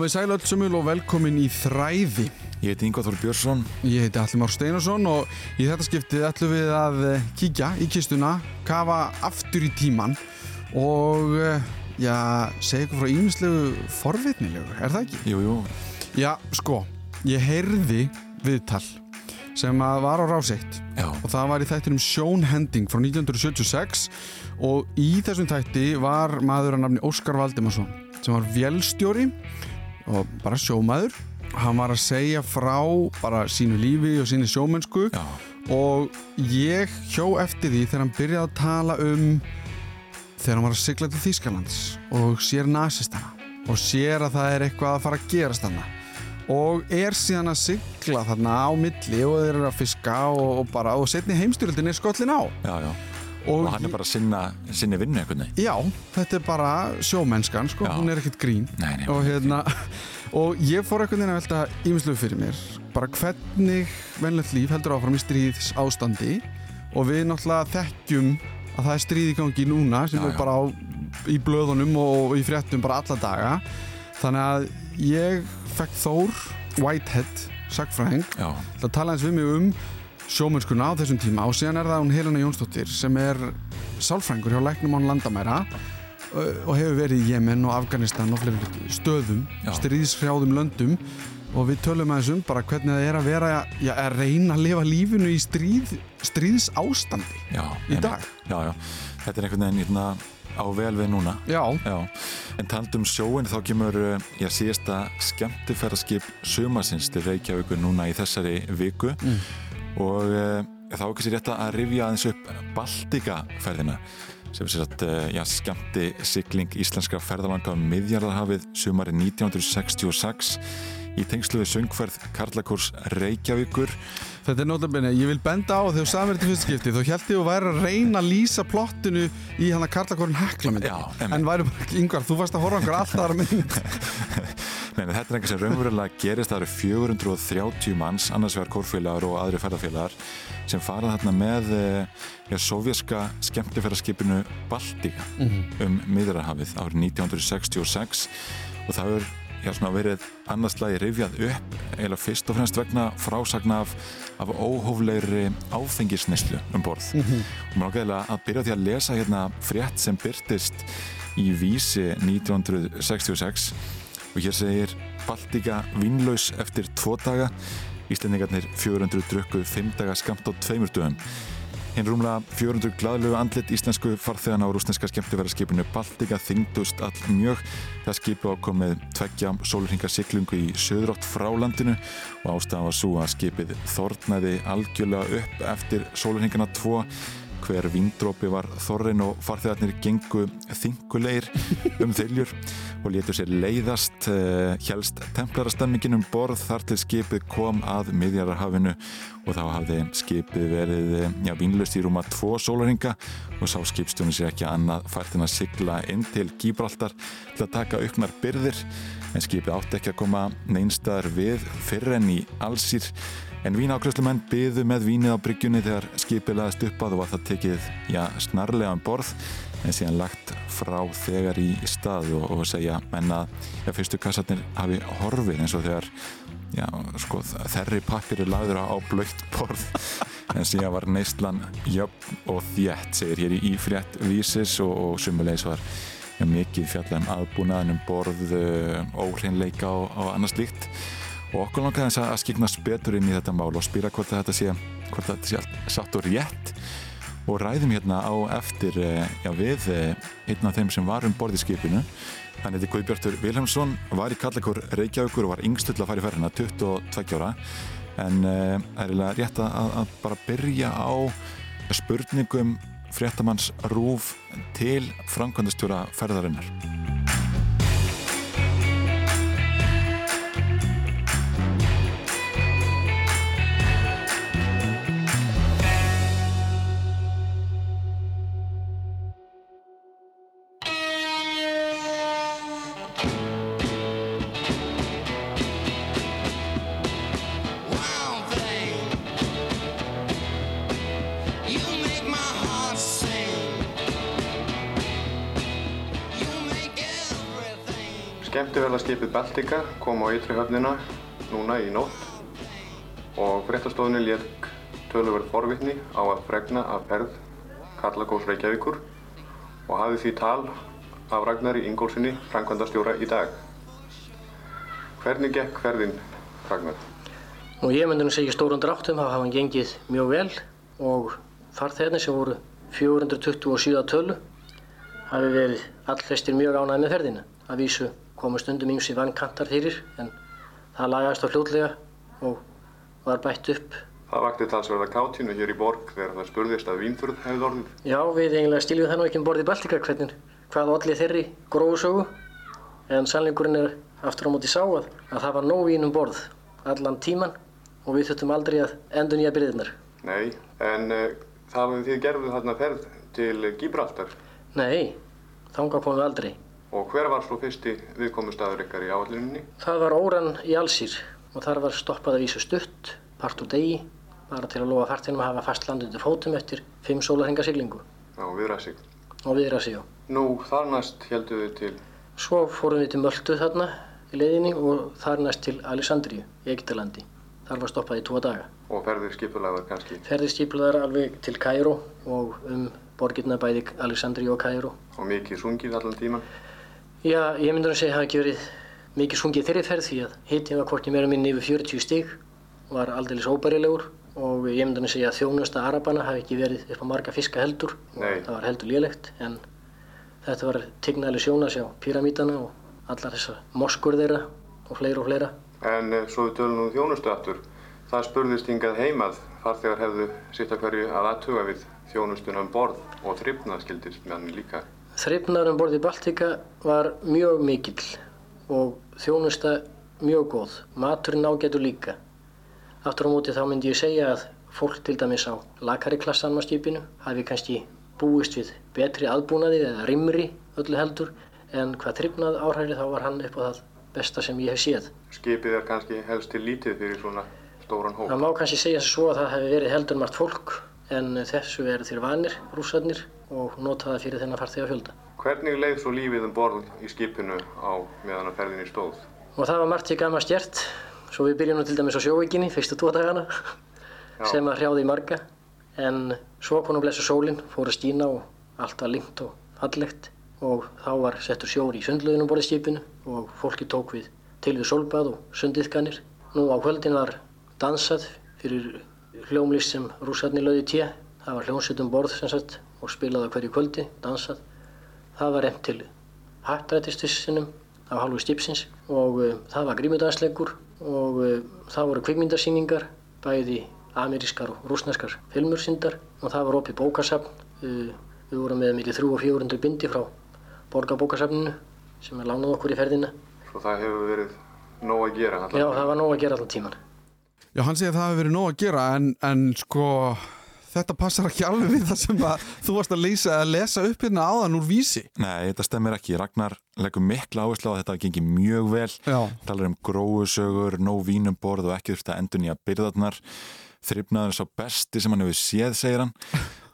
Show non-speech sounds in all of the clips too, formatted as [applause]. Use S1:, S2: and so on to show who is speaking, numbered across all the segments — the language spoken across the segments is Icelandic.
S1: Komið sæl öll sömul og velkomin í Þræði.
S2: Ég heiti Ingvar Þór Björnsson.
S1: Ég heiti Alli Már Steinarsson og í þetta skiptið ætlum við að eh, kíkja í kistuna, kafa aftur í tíman og eh, já, segja ykkur frá ímislegu forvitnilegu, er það ekki?
S2: Jú, jú.
S1: Já, sko, ég heyrði viðtal sem að var á ráseitt
S2: Já.
S1: og það var í þættinum Sjónhending frá 1976 og í þessum þætti var maður að nafni Óskar Valdimarsson sem var vélstjóri og bara sjómaður hann var að segja frá bara sínu lífi og sínu sjómennsku
S2: Já.
S1: og ég hjó eftir því þegar hann byrjaði að tala um þegar hann var að sigla til Þýskalands og sér nasistana og sér að það er eitthvað að fara að gerast þarna og er síðan að sigla þarna á milli og þeir eru að fiska og, og bara og setni heimstyrjöldin er skollin á
S2: Já, já.
S1: Og,
S2: Og hann er bara sinna, sinni vinnu einhvern veginn.
S1: já, þetta er bara sjómennskan sko,
S2: Já.
S1: hún er ekkert grín
S2: Nei, nei.
S1: og hérna og ég fór einhvern veginn að velta ímislegu fyrir mér bara hvernig venlegt líf heldur áfram í stríðs ástandi og við náttúrulega þekkjum að það er stríð í gangi núna sem
S2: Já,
S1: er bara á, í blöðunum og í fréttum bara alla daga þannig að ég fekk Þór Whitehead sagfræðing
S2: Já.
S1: til að tala eins við mig um sjómennskuna á þessum tíma og síðan er það hún Helena Jónsdóttir sem er sálfrængur hjá Læknum án landamæra og hefur verið í Jemen og Afganistan og fleiri stöðum,
S2: Já.
S1: stríðshrjáðum löndum og við tölum aðeins um bara hvernig það er að vera já, að reyna að lifa lífinu í stríð, stríðs ástandi
S2: Já.
S1: Í dag?
S2: Já, já. Þetta er einhvern veginn hérna, á vel við núna.
S1: Já,
S2: Já. En taldum sjóin þá kemur já, síðasta skemmtifæraskip sumasins til Reykjavíkur núna í þessari viku
S1: Mm.
S2: Og uh, þá er kannski rétt að rifja aðeins upp Baltikaferðina sem er sér að uh, skemmti sigling íslenskra ferðalanga um miðjarðarhafið sumari 1966 í tengslu við söngferð Karlakurs Reykjavíkur.
S1: Þetta er notabene, ég vil benda á þegar þú sagði mér til fyrst skipti, þá held ég að væri að reyna að lýsa plottinu í hann að Karlakorn Heklamynd.
S2: Já, einmitt.
S1: en væri bara yngvar, þú varst að horfa einhver alltaf aðra mynd. [laughs]
S2: Nei, nei, þetta er eitthvað sem raunverulega gerist það eru 430 manns, annars vegar kórfélagar og aðri ferðarfélagar sem farað þarna með eh, já, sovjaska skemmtifæraskipinu Baltika um miðrarhafið árið 1966 og það er já, svona verið annars lagi rifjað upp eða fyrst og fremst vegna frásagna af, af óhóflegri áfengisneislu um borð. Og maður ágæðilega að byrja því að lesa hérna frétt sem byrtist í vísi 1966 og hér segir Baltika vínlaus eftir tvo daga Íslendingarnir 400 drukku 5 daga skamt á tveimur dögum Hinn rúmlega 400 gladlegu andlit íslensku farþegan á rúsneska skemmtifæraskipinu Baltika þyngdust all mjög. Það skipi ákomið tveggja sólurhingar siglingu í söðrótt frá landinu og ástæðan var svo að skipið þornaði algjörlega upp eftir sólurhingana tvo. Hver vindrópi var þorrin og farþegarnir gengu þingulegir um þyljur og létu sér leiðast uh, helst templarastemmingin um borð þar til skipið kom að miðjararhafinu og þá hafði skipið verið eh, já, vínlust í rúma tvo sólaringa og sá skipstjónu sér ekki annað fært en að sigla inn til Gíbraltar til að taka auknar byrðir en skipið átti ekki að koma neinstaðar við fyrr enn í allsýr En vínákvæslumenn byðu með vínið á bryggjunni þegar skipið laðist upp að og var það tekið já, snarlega um borð en síðan lagt frá þegar í stað og, og segja menn að fyrstu kassarnir hafi horfið eins og þegar já, sko, þerri pappir er lagður á, blöitt borð. [laughs] En síðan var neistlan jöfn og þétt segir hér í, í frétt vísis og, og sumulegis var já, mikið fjallar um aðbúnaðan um borð óhreinleika og, og annað slíkt. Og okkur langar þess að skiknast betur inn í þetta mál og spýra hvort þetta sé hvort þetta sé allt satt og rétt og ræðum hérna á eftir eh, já, við eh, einn af þeim sem var um borð í skipinu. Hann heiti Guðbjartur Vilhelmsson var í Kallakur Reykjavíkur og var yngstull að fara í ferðina 22 ára. En uh, er eiginlega rétt að, að bara byrja á spurningum fréttamanns rúf til framkvæmdastjóra ferðarinnar
S3: Skemmtiverðarskipið Baltica kom á ytri höfnina núna í nótt og fréttastofunni lék töluverð forvitni á að fregna af ferð Karlagós Reykjavíkur og hafði því tal af Ragnari Ingólfssoni, framkvæmdastjóra í dag. Hvernig gekk ferðin, Ragnar?
S4: Og ég myndi nú segja í stórum dráttum að hafa hann gengið mjög vel og farþegarnir sem voru 427 að tölu hafi verið allflestir mjög ánægði með ferðina. Að vísu komu stundum ymsi vannkantar fyrir en það lagast á fljótlega og var bætt upp.
S3: Það vakti talsverða kátínu hér í borg þegar það spurðist að vínþurð hefði orðið.
S4: Já, við eiginlega stiljum það nú ekki um borð í Baltika hvernig hvað allir þeirri gróðsögu en sannleikurinn er aftur á móti sá að, að það var nóg vín um borð allan tíman og við þurftum aldrei að endur nýja byrðirnar.
S3: Nei, en uh, það við þið gerðu þarna ferð til Gibraltar
S4: Nei, þangað komum við aldrei.
S3: Og hver var svo fyrsti viðkomustæður ykkar í áallininni?
S4: Það var óran í Allsýr og þar var stoppað að vísu stutt, part úr degi, bara til að lofa fartinum að hafa fast land undir fótum eftir fimm sólarhenga siglingu
S3: Já, viðræsig.
S4: og viðra sig á.
S3: Nú, þar næst heldur við til
S4: Svo fórum við til Möltu þarna í leiðinni og þar næst til Alessandríu í Egiptalandi. Þar var stoppað í tvo daga.
S3: og ferðir skipulagar kannski
S4: Ferðir stíplaðar alveg til Kaíró og um borgirna bæði Alessandríu og Kaíró.
S3: og mikið sungið allan tíman.
S4: Já, ég myndi nú segja að það hafi ekki verið mikið sungið þeirri ferð því að hittin var hvorki meira minni yfir 40 stig, var aldeilis óbærilegur og ég myndi nú segja að þjónusta Arabana hafi ekki verið upp á marga fiska heldur og
S3: Nei.
S4: það var heldur lélegt en þetta var tignæli sjón að sjá píramítana og allar þessar moskur þeirra og fleira og fleira.
S3: En uh, svo við tölum um þjónustu aftur. Það spurðist hingað heimað farþegar hefðu sitt að hverju að aðtuga við þjónustuna um borð og þryfnað skildist með hann líka.
S4: Þreifnaður um borði Baltika var mjög mikill og þjónusta mjög góð. Maturinn ágætur líka. Aftur á móti þá myndi ég segja að fólk til dæmis á lakari klassan á skipinu hafi kannski búist við betri aðbúnaði eða rimri öllu heldur en hvað þryfnað áhræri þá var hann upp á það besta sem ég hef séð.
S3: Skipið er kannski helst til lítið fyrir svona stóran hóp.
S4: Það má kannski segja svo að það hefði verið heldur margt fólk en þessu eru þeir vanir, rússarnir og nota það fyrir þennan farþega fjölda.
S3: Hvernig leið svo lífið um borð í skipinu á meðan að ferðinni stóð?
S4: Og það var margt til gamma stjert, svo við byrjum nú til dæmis á sjóveikinni, fyrstu tvo dagana, sem að hrjáði í marga. En svo kom nú blessu sólinn, fór að skína og allt var lingt og fallegt. Og þá var settur sjór í sundlauginu borðið skipinu og fólki tók við til við sólbað og sundiðkanir. Nú á kvöldin var dansað fyrir hljómlist sem rússarnir lögði té. Það var hljómsveit um borð sem sagt og spilaði hverju kvöldi, dansað. Það var reynd til hattrættistissinum af hálfu stipsins og uh, það var grímudansleikur og uh, það voru kvikmyndasýningar, bæði amerískar og rúsneskar filmursýndar og það var opið bókasafn. Uh, við vorum með millir 300 og 400 bindi frá borgarbókasafninu sem er lánað okkur í ferðina.
S3: Svo það hefur verið nóg að gera allan
S4: Já, það var nóg að gera allan tíman.
S1: Já, hann segir að það hefur verið nóg að gera en, en sko þetta passar ekki alveg við það sem að þú varst að leysa, að lesa upp hérna áðan úr vísi.
S2: Nei, þetta stemmir ekki. Ragnar leggur mikla áherslu á að þetta gengi mjög vel.
S1: Já.
S2: Talar um gróusögur, nóg vínum borð og ekki þurft að endur nýja byrðarnar. Þryfnaður er sá besti sem hann hefur séð, segir hann.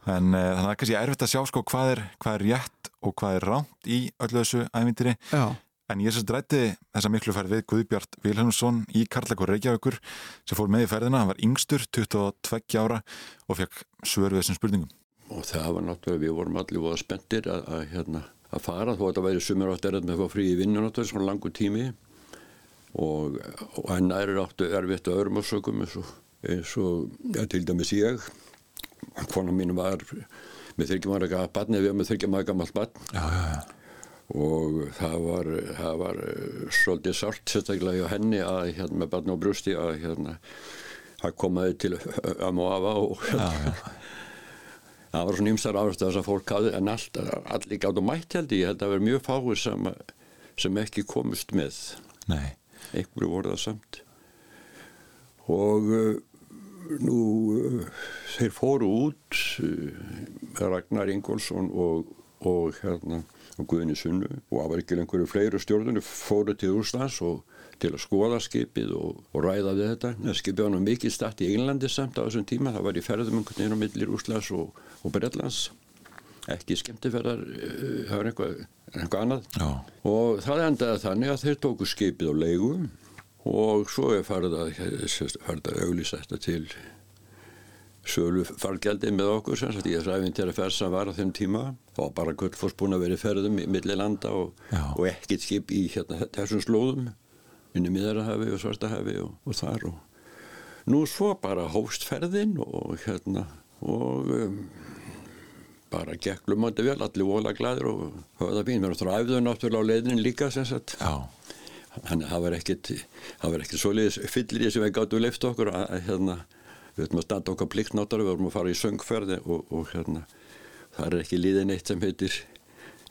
S2: En uh, þannig að það er kannski erfitt að sjá sko hvað er, hvað er rétt og hvað er rámt í öllu þessu ævintýri.
S1: Já.
S2: En ég sérst rætti þessa miklu ferð við Guðbjart Vilhelmsson í Karlakur Reykjavíkur sem fór með í ferðina. Hann var yngstur, 22 ára og fekk svör við þessum spurningum.
S5: og það var náttúrulega, við vorum allir voða spenntir að, að, hérna, að fara þó að þetta væri sumir átt erðað með að fá frí í vinnu náttúrulega svona langur tími og, og enn er áttu erfitt að öðrum ásökum eins og, eins og ja, til dæmis ég kona mín var með þyrkjum ára gaf barni, við erum með þyrkjum ára gammalt barn
S2: Já, já, já.
S5: Og það var, það var eh, svolítið sárt sérstaklega hjá henni að hérna með barni á brústi að hérna að komaði til ömmu og afa og það var svona ymstar áherslu þess að fólk hafði en allt, allir gátt og mætt held ég, að vera mjög fáið sem, sem ekki komust með.
S2: Nei.
S5: einhverju voru það samt. Og uh, nú uh, þeir fóru út Ragnar Ingólfsson og, og hérna og Guðni Sunnu og ekki einhverju fleiri stjórnunu fóru til Úslands og til að skoða skipið og, og ræða við þetta. Það skipið var nú mikið stætt í Englandi samt á þessum tíma, það var í ferðum einhvern veginn á millir Úslands og, og Bretlands ekki skemmtiferðar, uh, það var eitthvað, eitthvað annað.
S2: Já.
S5: Og það endaði þannig að þeir tóku skipið á leigu og svo er farið að, farið að auglýsa þetta til sölu fargjaldi með okkur sem sagt, ég ræfinn til að ferð sem var á þeim tíma. Var bara Gullfoss búin að vera í ferðum í milli landa og, og ekkert skip í hérna, þessum slóðum inn í miðarahafi og svartahafi og, og þar og nú svo bara hófst ferðin og hérna og um, bara geklum átti vel, allir vola glæður og höfða fín, mér náttúrulega æfðu náttúrulega á leiðinin líka sem sagt. Þannig að það var ekkert, það var ekkert svoleiðis fyllir í sem við gáttum leift okkur að hérna, við höfum að standa okkar pliktnáttar, við höfum að fara í söngferði og, og hérna, það er ekki líðin eitt sem heitir,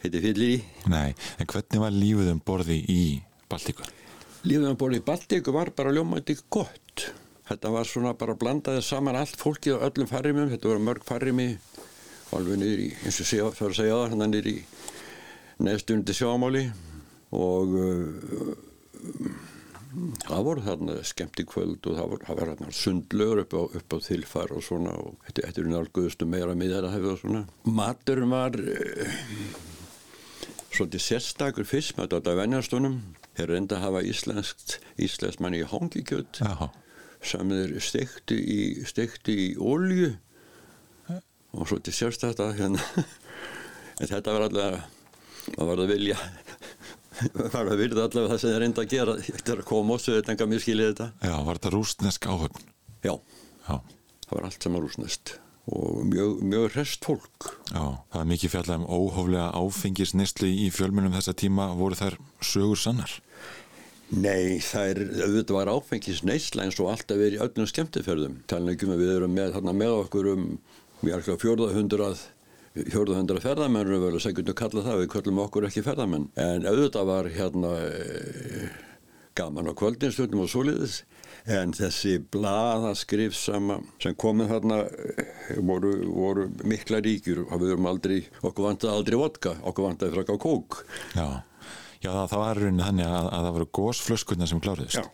S5: heitir fyllir í.
S2: nei, en hvernig var lífið um borði í Baltíku?
S5: Lífið að bóla í Baltíku var bara ljómandi gott. Þetta var svona bara blandaði saman allt fólkið á öllum farrimum, þetta voru mörg farrimi, alveg í, eins og það var að segja það, hérna niður í neðstundi sjámáli og uh, það voru þarna skemmti kvöld og það voru, það var þarna sundlögur upp á, á þilfar og svona og þetta eru nálguðustu meira miðar að hefða og svona. Maturinn var uh, svolítið sérstakur fyrst með þetta venjastunum. Þeir reynda að hafa íslenskt, íslenskt manni í hangikjöld
S2: Já,
S5: sem þeir stektu í, stektu í olju og svolítið sérstakt að hérna [laughs] en þetta var allavega maður var að vilja [laughs] var að virða allavega það sem það reynda að gera eftir að koma og söðutanga mér skiljið þetta.
S2: Já, var þetta rúsnesk áhöfn?
S5: Já,
S2: Já,
S5: það var allt sem var rúsnest og mjög, mjög rest fólk.
S2: Já, það er mikið fjallað um óhóflega áfengisnistli í fjölmunum þessa tíma, voru þær sögur sannar?
S5: Nei, það er, auðvitað var áfengisnistla eins og alltaf verið í öllum skemmtiförðum. Talin ekki um að við erum með, þarna, með okkur um, við erum ekki á fjörðahundrað 400 ferðamenn eru vel að segja að kalla það, við kallum okkur ekki ferðamenn. En auðvitað var hérna eh, gaman á kvöldinstundum og soliðis en þessi blaðaskrif sem komið hérna eh, voru, voru mikla ríkjur. Og við erum aldrei, okkur vantaði aldrei vodka, okkur vantaði frakka kók.
S2: Já, Já það, það var raunin þannig að, að það voru gósflöskunna sem kláriðist
S5: Já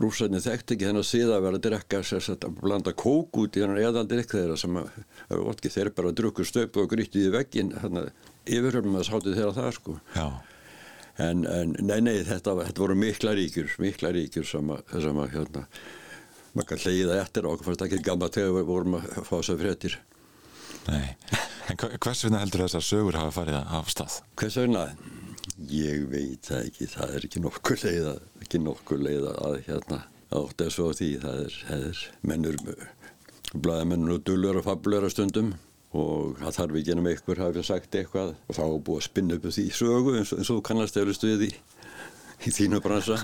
S5: rússarnir þekkti ekki þennan síða að vera að drekka að blanda kók út í hennar eðaldrykk þeirra sem að, að vodki, þeir bara drukku stöpu og grýtti í veggin að yfirhörnum að sátti þeirra það sko
S2: Já,
S5: en, en nei, nei, þetta, þetta voru mikla ríkjur mikla ríkjur sem að, sem að hérna, maður kann hleyða eftir okkur fannst ekki gamla þegar við vorum að fá þessar fréttir
S2: nei. En hvers vegna heldur þessar sögur hafa farið af stað?
S5: Hvers vegna? Ég veit það ekki, það er ekki nokkur leið að, ekki nokkur leið að hérna átt að svo því, það er, það er mennur, blæðamennur og dullur og fabulur stundum og það þarf ekki ennum einhver hafi sagt eitthvað og þá er búið að spinna upp því sögu eins og, eins og kannast eftir stuði í, í þínu bransa.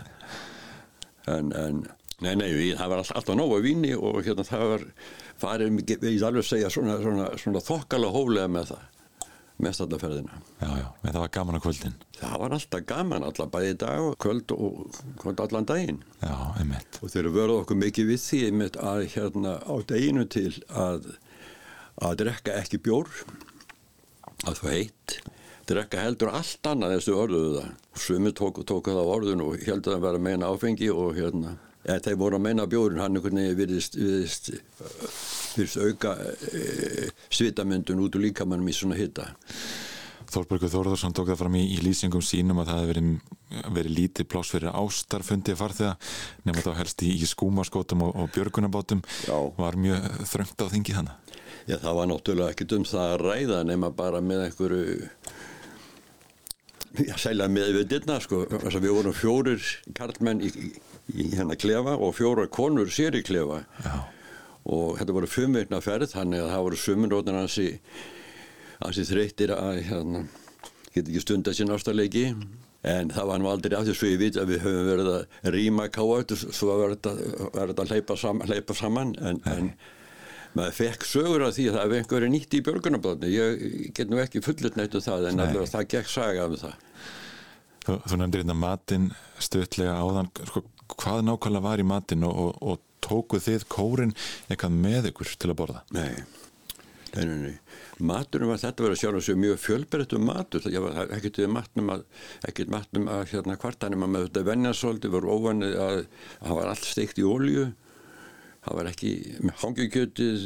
S5: En, en nei, nei, við, það var alltaf, nógu að víni og hérna það var farið, mikið- ég alveg segja svona, svona, svona þokkala hóflega með það mest alla ferðina
S2: Já, já, en það var gaman á kvöldin.
S5: Það var alltaf gaman, alltaf bæði dag og kvöld og kvöld allan daginn.
S2: Já, einmitt.
S5: Og þeir verða okkur mikið við því einmitt að hérna á daginu til að, að drekka ekki bjór, að þú heitt, drekka heldur allt annað þessu orðuðu það. Sumi tóku, tóku það á orðun og heldur það að vera meina áfengi og hérna, eða þeir voru að meina bjórin, hann einhvern veginn virðist, virðist, virðist auka e, svitamyndun út úr líkamannum í svona hitta.
S2: Þórbergur Þórðarsson tók það fram í, í lýsingum sínum að það hefði verið, verið lítið pláss fyrir ástarfundi farþega nema þá helst í, í skúmaskótum og, og björgunabátum
S5: Já.
S2: var mjög þröngt á þingi þannig.
S5: Já, það var náttúrulega ekkert um það að ræða nema bara með einhverju já, sælja með við dittna, sko, þess að við vorum fjórir karlmenn í, í, hérna klefa og fjórar konur sér í klefa
S2: Já.
S5: Og þetta voru veikna ferð, þannig að það voru suminrótin hansi, hansi þreyttir að hérna, geta ekki stunda sín ástarleiki en það var nú aldrei af þessu ég veit að við höfum verið að rýma káat svo var þetta, að hleypa, sam, hleypa saman. En, en maður fekk sögur af því að það hefði einhverju nýtt í björgunarbáðinu ég get nú ekki fullut neitt um það en allavega það gekk saga um það.
S2: Þú, þú nefndir hérna matinn stuttlega áðan, sko, hvað nákvæmlega var í matinn og, og, og tókuð þið kórin eitthvað með ykkur til að borða?
S5: Nei, nei, nei, nei. Maturinn var þetta verið að sjá þessu mjög fjölbreyttum matur. Það var ekkert matnum að, ekkert matnum að hérna kvartanum að með þetta venjarsóldi var óvanið að það var allt steikt í ólju. það var ekki með hangikjötið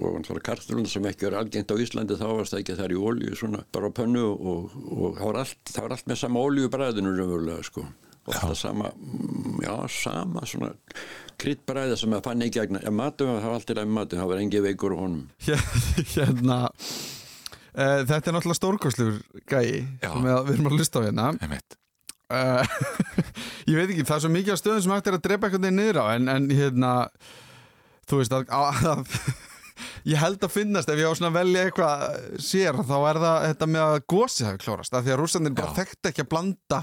S5: og náttúrulega kartlun sem ekki er algengt á Íslandi þá var það ekki þar í olju svona bara á pönnu og, og það, var allt, það var allt með sama oljubræðinu raunverulega sko og það sama, mm, já sama svona kryddbræða sem að fann ekki að matur, það var allt lagi með matur það var engi veikur honum. [laughs]
S1: Hérna uh, þetta er náttúrulega stórkostlugur gæi sem við, erum að lusta á hérna. Uh, [laughs] ég veit ekki, það er svo mikið af stöðum sem hægt er að drepa eitthvað niður á en, en hérna þú veist að, að, að [laughs] ég held að finnast ef ég á svona að velja eitthvað sér þá er það þetta með að gósi hafi klórast af því að rússandir bara
S2: Já.
S1: þekkti ekki að blanda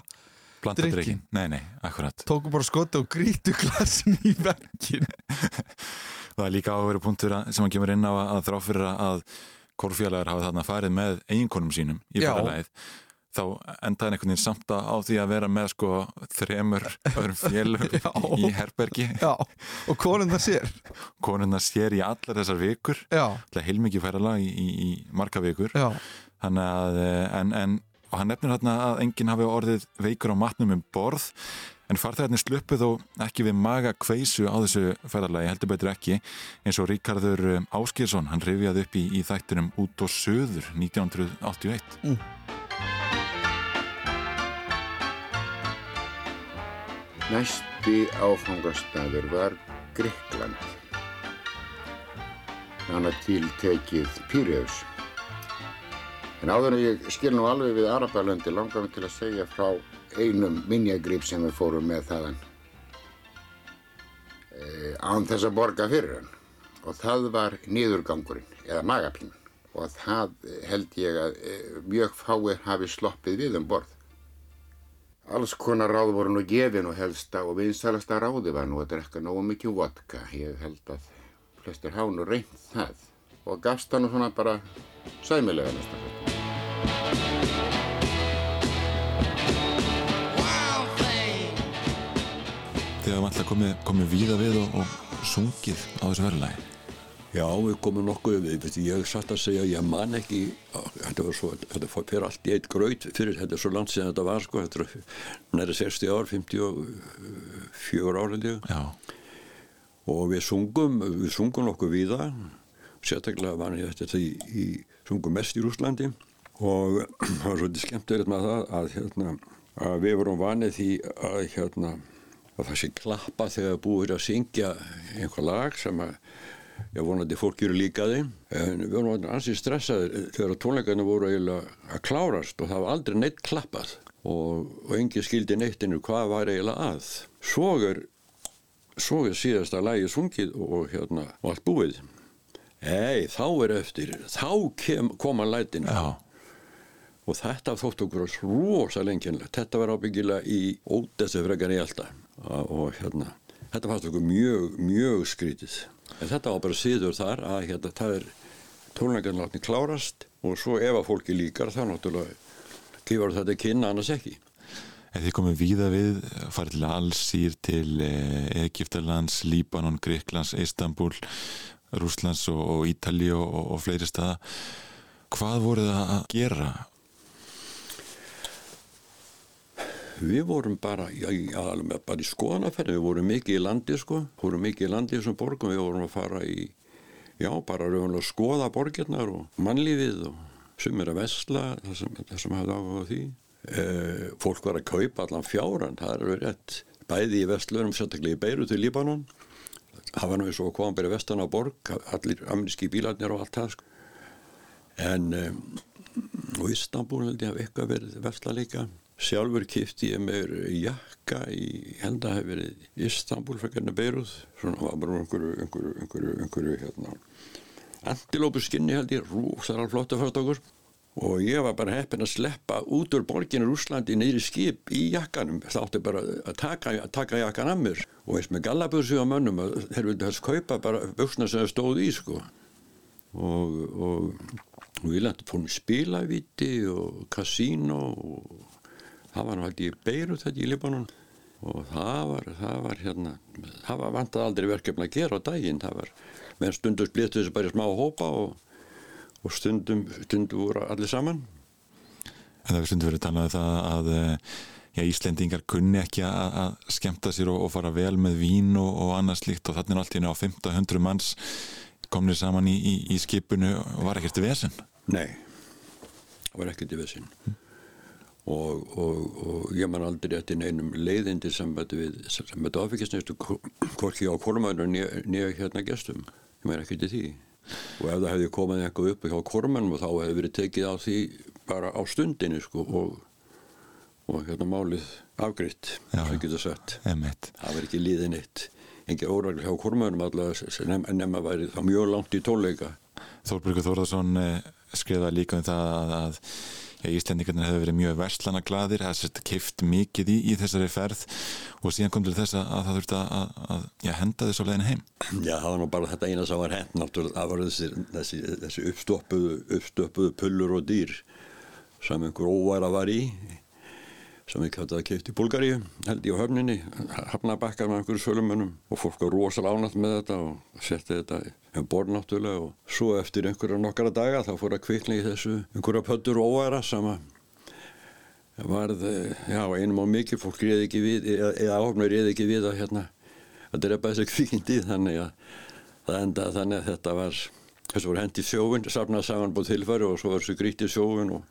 S2: blanda drikkin, nei nei, akkurat.
S1: Tóku bara skoti og grítu glasin í verkin [laughs]
S2: það er líka áveru punktur sem hann kemur inn á að, að þrá fyrir að korfélagar hafa þarna farið með eiginkonum sínum í fyrralæð þá endaði einhvern veginn samt að á því að vera með sko þremur öðrum félum [laughs] í herbergi.
S1: Já, og konum það sér.
S2: Konuna sér í allar þessar vikur. Það heilmikið færalag í, í, í marga vikur.
S1: Já,
S2: þannig að eh, en, en, og hann nefnir hérna að enginn hafi orðið veikur á matnum um borð en farþegarnir sluppu þó ekki við maga kveisu á þessu ferðarlagi heldur betur ekki eins og Ríkarður Áskilsson hann rifjaði upp í, í þættinum út og söður 1981
S6: Næsti áfangastaður var Grekland. Hanna tiltekið Píriðus. En áður en ég skil nú alveg við Arabalöndi langar mig til að segja frá einum minjagrip sem við fórum með þaðan. E, án þess að borga fyrir hann. Og það var niðurgangurinn, eða magapín. Og það held ég að e, mjög fáir hafi sloppið við um borð. Alls konar ráð voru nú gefin og helsta og vinsalasta ráði var nú að drekka nógu mikið vodka. Ég held að flestir hafa nú reynt það og gafst nú svona bara sæmilega næsta fyrir.
S2: Þið hafum alltaf komið, komið víða við og, og sungið á þessu verðalagi
S5: Já, við komum nokkuð við, veistu, ég satt að segja, ég man ekki, þetta var svo, þetta fyrir allt í eitt graut fyrir, þetta er svo langt sem þetta var, sko, þetta er næri 60 ár, 54 ár held ég,
S2: Já,
S5: og við sungum, við sungum nokkuð víða, sérstaklega var ég þetta í, í, sungum mest í Rúslandi og [clears throat] það var svolítið skemmtilegt með það að, hérna, að við vorum vanið því að, hérna, að það sé klappa þegar búið er að syngja einhver lag sem að ég vonandi fólk eru líka þeim. En við vorum ansið stressaði þegar tónleikarnir voru eiginlega að klárast og það var aldrei neitt klappað. Og, og engi skildi neittinu hvað var eiginlega að. Svo er, svo er síðasta lagi sungið og hérna og allt búið. Ei, þá er eftir, þá kem, koma lætinu
S2: já,
S5: og þetta þótt okkur rosa lengjönlegt þetta var ábyggilega í ódessu frekar í alltaf og hérna þetta fannst okkur mjög, mjög skrítið en þetta var bara síður þar að hérna það er tónleikarnarni klárast og svo ef að fólki líkar þá náttúrulega gefur þetta kynna annars ekki
S2: En þið komið víða við, farið til Allsýr, til eh, Egiptalands, Líbanon, Greiklands, Istanbul, Rúslands og, og Ítali og, og, og fleiri staða. Hvað voruð það að gera?
S5: Við vorum bara, já, alveg bara í skoðanaferði, við vorum mikið í landi sko, vorum mikið í landi þessum borgum, við vorum að fara í, já, bara raunlega að skoða borgirnar og mannlífið og sumir að vesla, það sem, sem hafði áhuga á því. E, fólk var að kaupa allan fjáran, það er alveg rétt, bæði í vestlurum, sérstaklega í Beirut í Líbanon. Það var nú eins og bara í vestan á borg, allir ameríski bílarnir og allt það sko. En um, og Istanbul held ég að eitthvað verið vesla líka. Sjálfur kipti ég mér jakka í henda hef verið Istanbul fyrir hérna Beirut. Svona var bara einhverju, einhverju, einhverju, einhverju hérna. Antilópu skinni held ég, rúsar flottu fyrst okkur. Og ég var bara heppin að sleppa út úr borginu Rúslandi niður í skip í jakkanum. Það átti bara að taka, að taka jakkan að mér. Og eins með gallaböðsu á mönnum, að þeir vildi helst kaupa bara buksna sem það stóð í, sko. Og, og, og við lendum fórum spilavíti og kasíno og það var náttúrulega í Beirut þetta í Libanon og það var, það var hérna, það var vantað aldrei verkefni að gera á daginn, það var, meðan stundum splittu þessu bara í smá hópa og, og stundum, stundum voru allir saman.
S2: En það er stundum verið talað um það að eh, já, Íslendingar kunni ekki að, að skemmta sér og, og fara vel með vín og, og annað slíkt og þannig er allt í á 1500 manns komnir saman í, í, í skipinu og var ekkert vesen.
S5: Nei, það var ekkert í vesinn. Og, og, og ég man aldrei eftir neinum leiðindi sambandi við sambandi áfengisnestu hvorki á kormanu nýja hérna gestum. Ég man ekkert í því. Og ef það hefði komið eitthvað upp hjá kormanum þá hefði verið tekið á því bara á stundinu sko og, og hérna málið afgriðt, sem getur.
S2: Emmett.
S5: Það var ekki liðin eitt. Engin órægli hjá kormanum allavega nema, nema væri það mjög langt í tónleika.
S2: Þórbjörgur Þórðarsson eh, skrifaði líka um það að, Íslendingarnir hefur verið mjög verslana gladir, það sérst kift mikið í, í þessari ferð og síðan kom til þess að, að það þurfti að, að, að já, henda þessu leiðin heim.
S5: Já, það var nú bara þetta eina sem var hent náttúrulega, það var þessi, þessi, þessi uppstoppuðu, uppstoppuðu pullur og dýr sem einhver óværa var í sem við kæfti að keift í Búlgaríu held ég á höfninni, hafnabakkar með einhverju sölumönnum og fólk var rosalega ánætt með þetta og setti þetta um borð náttúrulega og svo eftir einhverja nokkara daga þá fór að kvikna í þessu einhverja pöttur óværa sem að varð, já, einum á mikið fólk reyði ekki við, eða, áhafnur reyði ekki við að hérna að drepa þessi kvikindi þannig að það endaði þannig að þetta var þessu voru hendi sjófin, safnaði saman búið tilfæri og svo var þessu grítið sjófin og,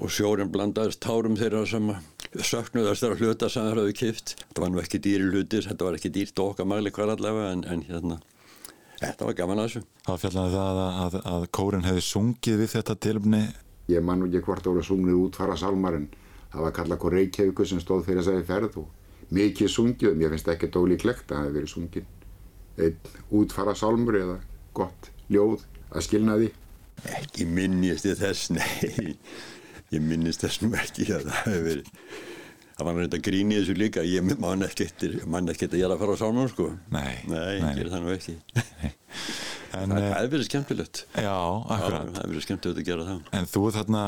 S5: og sjórin blandaðist tárum þeirra sem söknuðast þeirra hluta sem þeirra hafði kipt þetta var nú ekki dýri hlutir, þetta var ekki dýrt okkar magli hver allavega en, en hérna þetta var gaman að þessu
S2: Það fjallaði það að, að, að kórin hefði sungið við þetta tilumni.
S6: Ég man nú ekki hvort voru sungnið útfara salmarinn. Það var kallað hvað Reykjavíkur sem stóð fyrir þessari ferð og mikið sungið mér finnst ekki ólíklegt að það hefði verið sungin einn útfara salmur eða gott ljóð að skilna því.
S5: ekki minnist ég þess, nei ég minnist þess nú ekki að það hefur verið. Það var reynda grín í þessu líka ég man ekki eftir, man ekki eftir að ég er að fara á sálmum sko.
S2: Nei,
S5: nei,
S2: nei.
S5: ég gerir það nú ekki.
S2: En,
S5: það
S2: eh,
S5: hefur verið skemmtilegt.
S2: Já, akkurat.
S5: það hefur verið skemmtilegt að gera það.
S2: En þú þarna,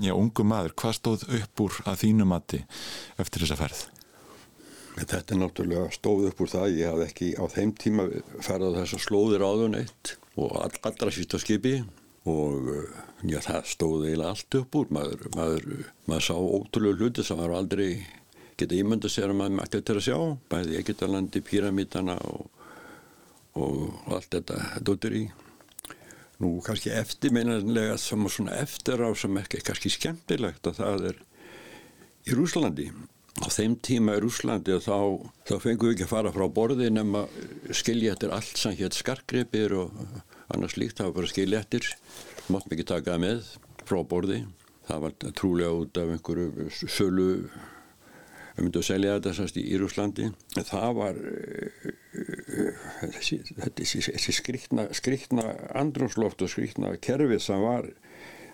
S2: já, ungu maður, hvað stóð upp úr að þínu mati eftir þessa ferð?
S5: En Þetta er náttúrulega stóð upp úr það, ég hafði ekki á þeim tíma ferðað þessar slóðir áður neitt og all, allra síst á skipi og uh, já, það stóð eiginlega allt upp úr, maður, maður, maður sá ótrúlega hluti sem maður aldrei geta ímynda sér að maður mætti til að sjá, bæði Egyptalandi, píramítana og, og allt þetta dóttir í. Nú kannski eftirminnanlega sem svona eftir á sem ekki kannski skemmtilegt að það er í Rúslandi á þeim tíma í Rúslandi þá, þá fengum við ekki að fara frá borði nema skilja eftir allt sem hétt skarkripir og annars líkt það var bara skilja eftir máttum ekki taka það með frá borði. Það var trúlega út af einhverju sölu við myndum að selja þetta sannst, í Rúslandi það var eh, þessi, þessi, þessi skrikna, skrikna andrumsloft og skrikna kerfið sem var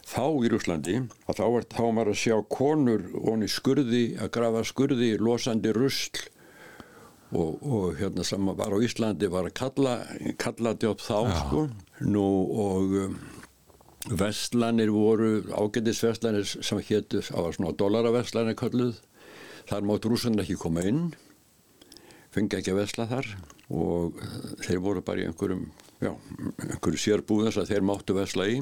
S5: þá í Rúslandi að þá var, þá var að sjá konur onni skurði að grafa skurði losandi rusl og, og hérna sem var á Íslandi var að kalla kalladjóp þá sko. Nú og um, vestlanir voru ágætisvestlanir sem það var svona dollaraverslanir kalluð þar máttu rússanir ekki koma inn fengi ekki að vesla þar. Og eh, þeir voru bara í einhverjum já, einhverju sérbúðar sem þeir máttu vesla í.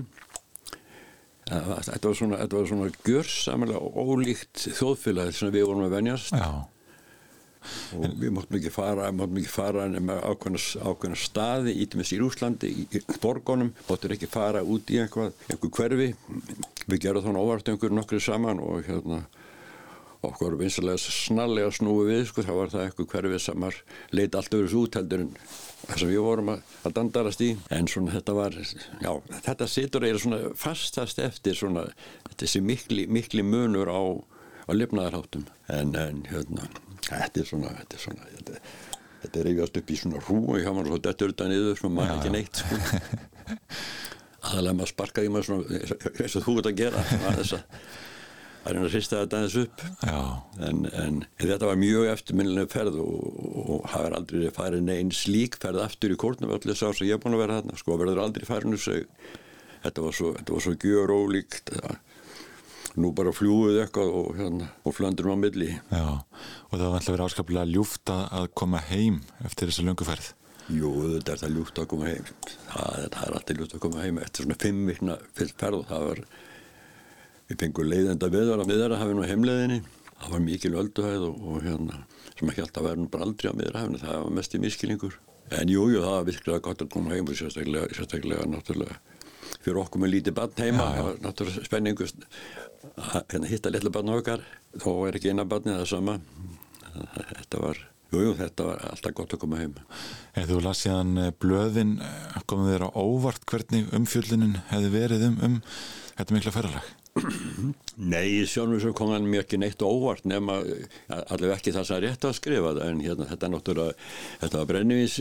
S5: Eh, þetta var svona, svona gjörsamlega ólíkt þjóðfélagið sem við vorum að venjast.
S2: Já,
S5: og við máttum ekki fara, máttum ekki fara nema ákveðna, staði í dæmis í Rúslandi, í, borgunum máttum ekki fara út í einhvað, einhver hverfi. Við gerum þannig óvart einhverju nokkru saman og hérna okkur vinsalega snallega snúi við sko, þá var það einhver hverfi sem var leit allt öðru út heldur en það sem við vorum að, að dandarast í. En svona þetta var, já, þetta situr eða svona fastast eftir svona þessi mikli, mikli munur á á lifnaðarháttum. En, en hérna, þetta er svona þetta er svona, þetta, þetta er reyfjast upp í svona hrú og ég hafa maður svo dettur þetta niður sem maður ekki neitt sko. [laughs] Aðalega maður sparkaði maður svona eins og þú ert að gera að þess að að reyna að hrista þetta aðeins upp.
S2: Já,
S5: en, en þetta var mjög eftirminnileg ferð og, og hafa aldrei farið neinn slík ferð aftur í kórnum öllu sá sem ég er búin að vera þarna sko verður aldrei farin úr seg þetta var svo, þetta var svo gjör ólíkt að nú bara fljúið eitthvað og, hérna, og flöndurum á milli
S2: já. Og það var alltaf verið áskaplega ljúft að, að koma heim eftir þessa lönguferð.
S5: Jú, þetta er það ljúft að koma heim það, það er alltaf ljúft að koma heim eftir svona fimm vikna fyllt ferð og það var við fengum leiðenda viðvara við þeirra hafið nú heimleiðinni það var mikil ölduhæð og, og hérna, sem ekki alltaf verður bara aldrei á miðrahafni, það var mest í miskilingur. En jú, jú, það var virkilega gott að koma heim og sérstaklega, sérstaklega náttúrulega fyrir okkur með lítið barn heima, það var náttúrulega spenningu hérna, hitta litla barn okkar, þó er ekki eina barni það sama. Þetta var, jú, jú, þetta var alltaf gott að koma heim.
S2: Eða þú las síðan eh, blöðin, eh, komið þér á óvart hvernig umfjöldunin hefði verið um, um þetta mikla ferralag?
S5: Nei, sjálfur svo kom hann mér ekki neitt óvart nema allavega ekki það sem er rétt að skrifa það en hérna þetta er náttúrulega þetta var brennivís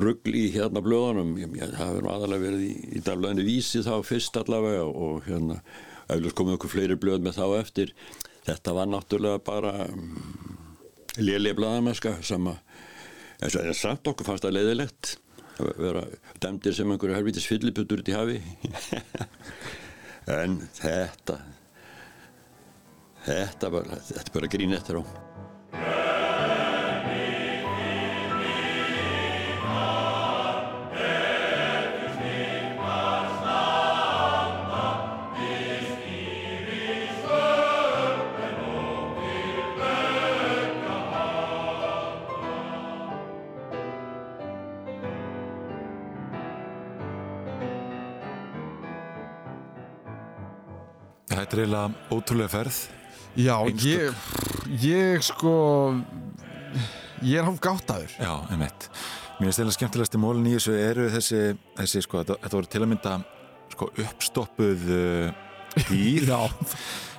S5: ruggl í hérna blöðunum það hefur aðalega verið í, í dagblöðinu vísi þá fyrst allavega og hérna auðvitað komið okkur fleiri blöð með þá eftir þetta var náttúrulega bara um, lélega blöðamesska sem að en samt okkur fannst það leiðilegt að vera dæmdir sem einhverju helvitis fylliputur út í hafi. [laughs] En þetta þetta bara, þetta bara grín eftir á
S2: Þetta er eiginlega ótrúlega ferð.
S1: Já, ég, ég sko ég er hálf gáttaður
S2: Já, einmitt. Mér finnst eiginlega skemmtilegast í mólinn í þessu eru þessi, þessi sko, þetta, voru til að mynda sko, uppstoppuð uh, dýr. [laughs]
S1: Já,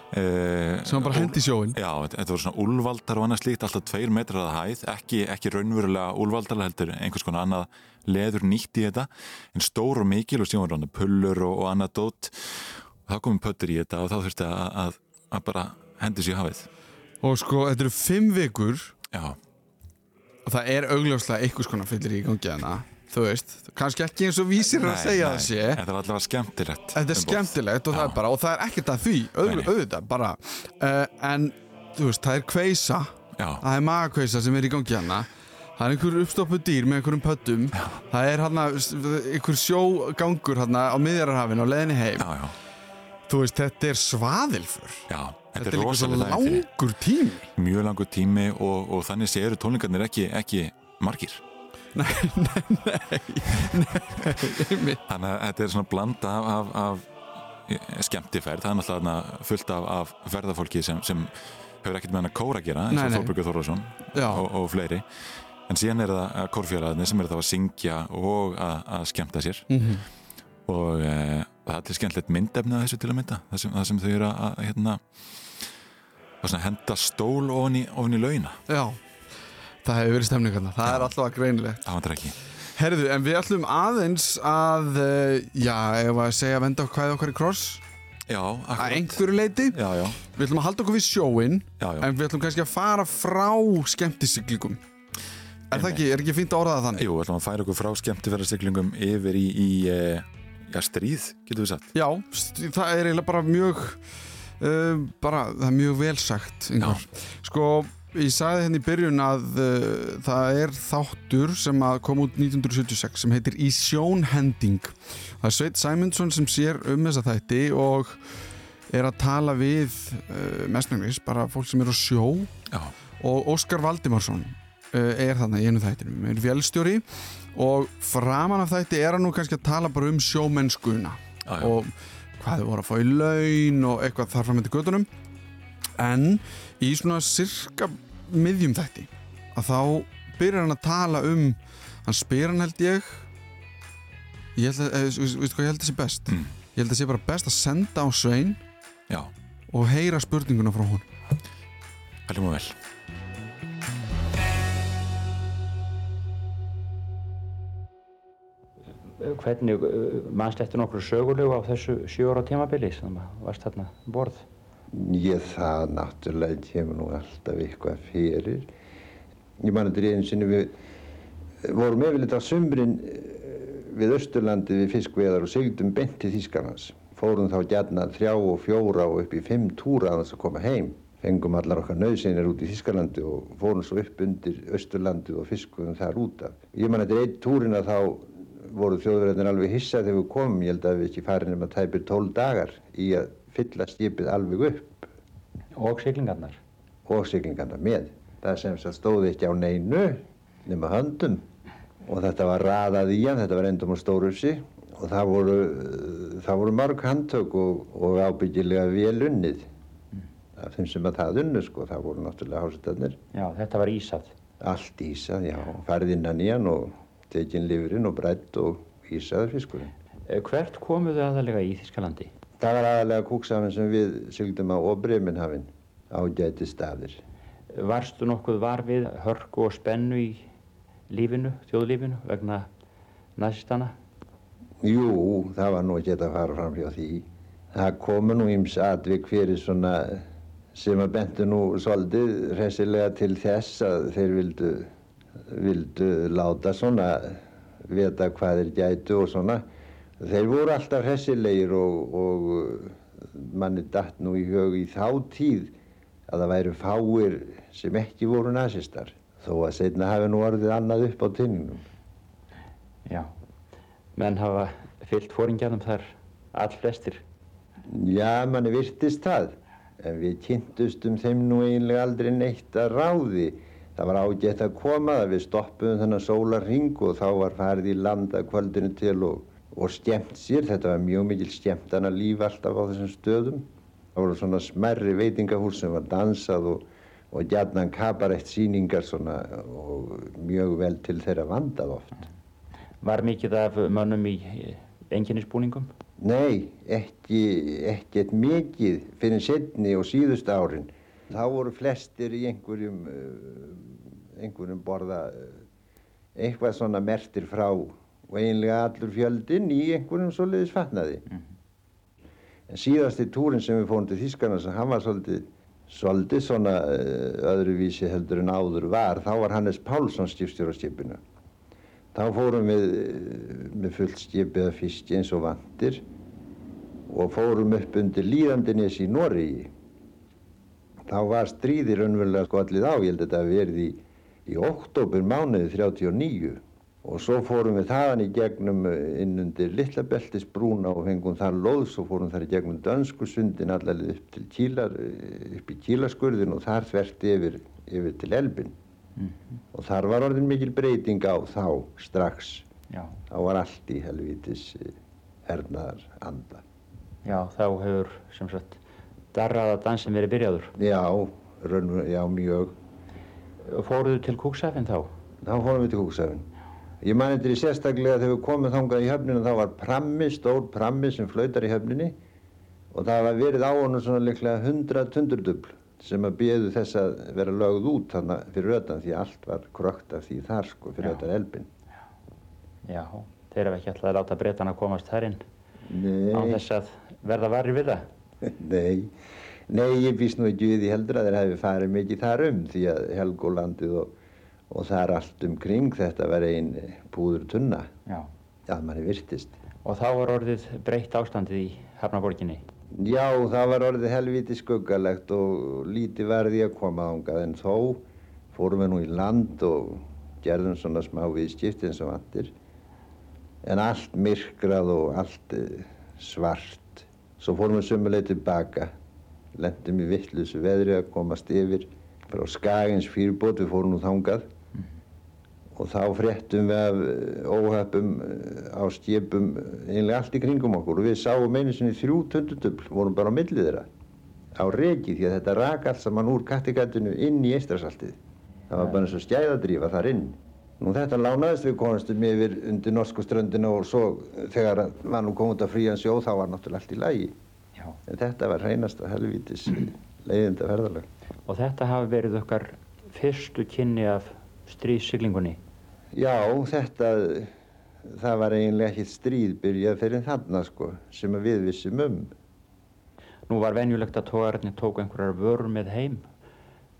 S2: Uh,
S1: sem bara hendi sjóin
S2: Já, þetta voru svona úlvaldar og annað slíkt alltaf tveir metrar að hæð, ekki, ekki raunverulega úlvaldar heldur einhvers konar annað leður nýtt í þetta, en stór og mikil og síðan voru pullur og, og annað dót þá komum pöttur í þetta og þá þurfti að, að, að bara hendi sér hafið.
S1: Og sko, þetta eru fimm vikur.
S2: Já,
S1: og það er augljóslega einhvers konar fyllir í gangi hana þú veist, kannski ekki eins og vísir er að segja það sé.
S2: En það var allavega skemmtilegt
S1: Þetta er skemmtilegt og það
S2: Já.
S1: er bara og það er ekkert að því, auð,
S2: Nei, nei.
S1: auðvitað bara uh, en þú veist, það er kveisa.
S2: Já,
S1: það er magakveisa sem er í gangi hana það er einhver uppstoppuð dýr með einhverjum pöttum það er hann einhver sjógangur hann á miðjararhafinu á leðinni heim.
S2: Já, já,
S1: þú veist, þetta er svaðilfur
S2: já
S1: þetta
S2: Þetta
S1: er
S2: er rosalega
S1: langur tími
S2: Mjög langur tími og, og þannig sé eru tónleikarnir ekki, ekki margir
S1: Einmitt.
S2: Þannig að þetta er svona blanda af, af, af skemmtiferð, það er náttúrulega fullt af, af ferðafólki sem, sem hefur ekkert með hann að kóra að gera eins
S1: Nei,
S2: og
S1: nei.
S2: Þorbergur Þorvarsson
S1: Já.
S2: og, og fleiri en síðan er það kórfjölaðinni sem eru þá að syngja og að, að skemmta sér
S1: Mhm.
S2: Og e, það er skemmtilegt myndefni að þessu til að mynda. Það sem, það sem þau eru að, að hérna, að henda stól ofan í, ofan í launa.
S1: Já, það hefur verið stemningarna það er alltaf greinilegt.
S2: Það vantar ekki.
S1: Herðu, en við ætlum aðeins að, uh, já, ef að segja venda hvað okkar í kross.
S2: Já,
S1: að
S2: akkurat.
S1: einhverju leiti.
S2: Já, já,
S1: Við ætlum að halda okkur við sjóin,
S2: já,
S1: en við ætlum kannski að fara frá skemmtisiklingum. Er það ekki, er ekki fínt að orða það þannig?
S2: Jú, ætlum að færa okkur frá skemmtifærastiklingum yfir í, í e, já, stríð, getur við sagt.
S1: Já, það er eiginlega bara mjög, uh, bara, það er mjög vel sagt, Ingvar. Sko, ég sagði henni í byrjun að uh, það er þáttur sem að kom út 1976 sem heitir Í sjónhending. Það er Sveit Sæmundsson sem sér um þessa þætti og er að tala við uh, mestnæmis, bara fólk sem er á sjó.
S2: Já,
S1: og Óskar Valdimarsson uh, er þarna í einu þættinum, er vélstjóri. og framan af þætti er hann nú kannski að tala bara um sjómennskuna
S2: já.
S1: og hvað þau voru að fá í laun og eitthvað þar fram með gödunum en í svona sirka miðjum þætti að þá byrjar hann að tala um hann spyr hann held ég ég held að, eh, veistu hvað ég held að sé best?
S2: Mm.
S1: ég held að sé bara best að senda á Svein
S2: já,
S1: og heyra spurninguna frá hún
S2: veljum og vel
S7: Hvernig mannst eftir nokkru sögulegu á þessu sjö ára tímabili sem varst þarna um borð?
S8: Ég það náttúrulega kemur nú alltaf eitthvað fyrir. Ég man þetta einu sinni við vorum yfirleitt á sumrin eh, við Östurlandi við fiskveðar og sigldum beint til Þýskarlands. Fórum þá gætna þrjá og fjóra og upp í fimm túra að þess að koma heim. Fengum allar okkar nöðsynir út í Þýskarlandi og fórum svo upp undir Östurlandi og fiskuðum þar út af. Ég man þetta einn túrin að þá voru þjóðverðarnir alveg hissa þegar við komum. Ég held að við ekki farin um að tæpir tól dagar í að fylla skipið alveg upp
S7: Og siglingarnar?
S8: og siglingarna með. Það sem stóði ekki á neinu nema höndum og þetta var raðað í hann, þetta var endum á stórufsi og það voru, það voru mörg handtök og, og ábyggilega vel unnið af þeim sem að það unnu sko, það voru náttúrulega hásetarnir.
S7: Já, þetta var ísað.
S8: Allt ísað, já, farið innan í hann og tekin lifurinn og brett og ísaður fiskurinn.
S7: Eh, Hvert komuðu aðalega í Þískalandi?
S8: Það var aðalega kúksafinn sem við sygldum á og Bremenhafinn á gæti staðir.
S7: Varstu nokkuð var við hörku og spennu í lífinu, þjóðlífinu vegna nazistana?
S8: Jú, það var nú ekki að fara fram hjá því. Það komu nú íms atvik fyrir svona sem að bentu nú svolítið hressilega til þess að þeir vildu, vildu láta svona vita hvað þeir gætu og svona. Þeir voru alltaf hressilegir og, og manni datt nú í hug í þá tíð að það væru fáir sem ekki voru nazistar þó að setna hafi nú orðið annað upp á tinningnum.
S7: Já. Menn hafa fyllt fóringjanum þar all flestir.
S8: Já, manni virtist það. En við kynntustum þeim nú eiginlega aldrei neitt að ráði. Það var ágætt að koma það, við stoppuðum þennan sólarring og þá var farið í land að kvöldinu til og, og skemmt sér. Þetta var mjög mikil skemmtana líf alltaf á þessum stöðum. Það voru svona smerri veitingahús sem var dansað og, og gjarnan kabarett síningar svona og mjög vel til þeirra vandað oft.
S7: Var mikið af mönnum í enginnisbúningum?
S8: Nei, ekki, ekkert mikið fyrir setni og síðust árin. Þá voru flestir í einhverjum, uh, einhverjum borða uh, eitthvað svona mertir frá og eiginlega allur fjöldinn í einhverjum svoleiðis fatnaði. En síðasti túrin sem við fórum til Þýskarnas, hann var svolítið, svolítið svona uh, öðruvísi heldur en áður var. Þá var Hannes Pálsson stífstjóra skipinu. Þá fórum við eh, með fullt skipið af fiski eins og vantir og fórum upp undir Líðandines í Noregi. Þá var stríði raunverulega skollið á, ég held að þetta verið í, í oktober mánuði 39 og svo fórum við þaðan í gegnum eh, inn undir Littlabeltisbrúna og fengum þar loðs og fórum þar í gegnum Dönskusundin allalið upp til Kílar, eh, upp í Kílaskurðin og þar þvert yfir, yfir til Elbin. Og þar var orðin mikil breyting á þá strax.
S7: Já.
S8: Þá var allt í helvítis eh, hernaðar anda.
S7: Já, þá hefur sem sagt darraða dansin verið byrjaður.
S8: Já, raunver, já mjög.
S7: Fóruðu til Kúksafinn þá?
S8: Þá fórum við til Kúksafinn. Ég man þetta í sérstaklega þegar við komum þangað í höfninu þá var prammi, stór prammi sem flautar í höfninni og það var verið á honum svona líklega 100 tundurdubl sem að beðu þess að vera lögð út þarna fyrir ötan því allt var krökt af því þar sko fyrir
S7: Já.
S8: ötan elbin.
S7: Já, þeir hafa ekki alltaf að láta breytana komast þar inn
S8: Nei.
S7: án þess að verða varri við það. [laughs]
S8: Nei, nei, ég býst nú ekki við því heldur að þeir hefði farið mikið þar um því að Helgólandið og, og þar allt umkring þetta var ein púður tunna
S7: Já.
S8: að manni virtist.
S7: Og þá var orðið breytt ástandið í Hafnaborginni.
S8: Já, það var orðið helviti skuggalegt og lítið varði að koma ángað en þó fórum við nú í land og gerðum svona smá viðskipti eins og vantir en allt myrkrað og allt eh, svart. Svo fórum við sömuleið tilbaka, lendum í vittlusu veðri að komast yfir frá Skagins fýrbót, við fórum nú þangað. Og þá fréttum við af eh, óhöppum eh, á eh, einlega allt í kringum okkur. Og við sáum einu sinni þrjú tundutubl, vorum bara á millið þeirra. Á reki því að þetta rak allt saman úr kattigatinu inn í eistrasaltið. Það var bara eins og skæðadrífa þar inn. Nú þetta lánaðist við konustum yfir undir norsku ströndina og svo þegar að var nú komið út af frían sjó þá var náttúrulega allt í lagi.
S7: Já.
S8: En þetta var hreinasta helvítis leiðinda ferðalag.
S7: Og þetta hafi verið okkar fyrstu kynni af stríðsiglingunni.
S8: Já, þetta, það var eiginlega ekkert stríð byrjað fyrir þarna sko, sem að við vissum um.
S7: Nú var venjulegt að tógararnir tóku einhverjar vörur með heim.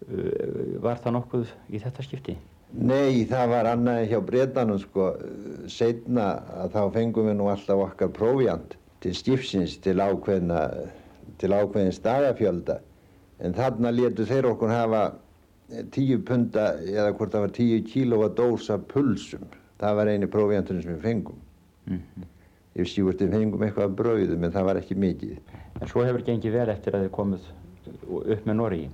S7: Uh, Var það nokkuð í þetta skipti?
S8: Nei, það var annað hjá breytanum sko, setna að þá fengum við nú alltaf okkar prófjant til skipsins til ákveðna, til ákveðins dagafjölda. En þarna letu þeir okkur hafa tíu punda eða hvort það var tíu kílóa dós af pulsum. Það var eini prófjanturinn sem við fengum. Ég sé hvort við fengum eitthvað af brauðum en það var ekki mikið.
S7: En svo hefur gengið vel eftir að þið komið upp með Noregi.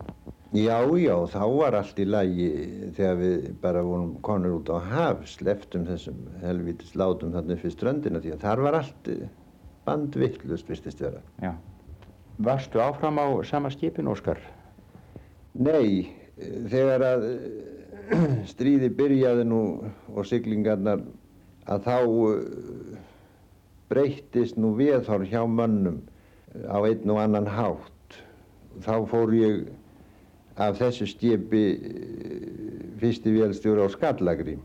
S8: Já, já, þá var allt í lagi þegar við bara vorum konur út á haf, sleftum þessum helvítis látum þarna upp við ströndina því að þar var allt eh, bandvittlust, vistist vera.
S7: Já. Varstu áfram á sama skipin, Óskar?
S8: Nei, þegar að eh, [clears throat] stríði byrjaði nú og siglingarnar að þá eh, breyttist nú viðhorf hjá mönnum á einn og annan hátt. Þá fór ég af þessu skipi eh, fyrsti vélstjóri á Skallagrím.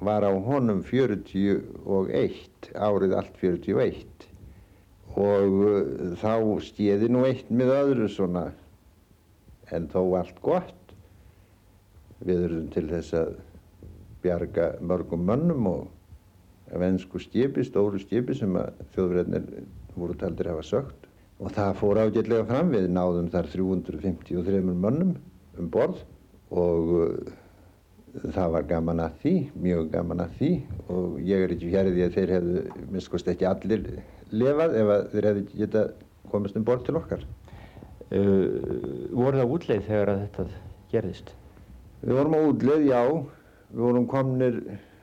S8: Var á honum 41, árið allt 41. Og eh, þá skeði nú eitt með öðru svona, en þó allt gott. Við erum til þess að bjarga mörgum mönnum og vensku skipi, stóru skipi sem að þjóðverðinir voru taldir hafa sögt. Og það fór ágætlega fram, við náðum þar 353 mönnum um borð og uh, það var gaman að því, mjög gaman að því og ég er ekki fjærið því að þeir hefðu, minnst ekki allir lifað ef þeir hefðu getað komist um borð til okkar.
S7: Uh, voru það útleið þegar að þetta gerðist?
S8: Við vorum á útleið, já. Við vorum komnir,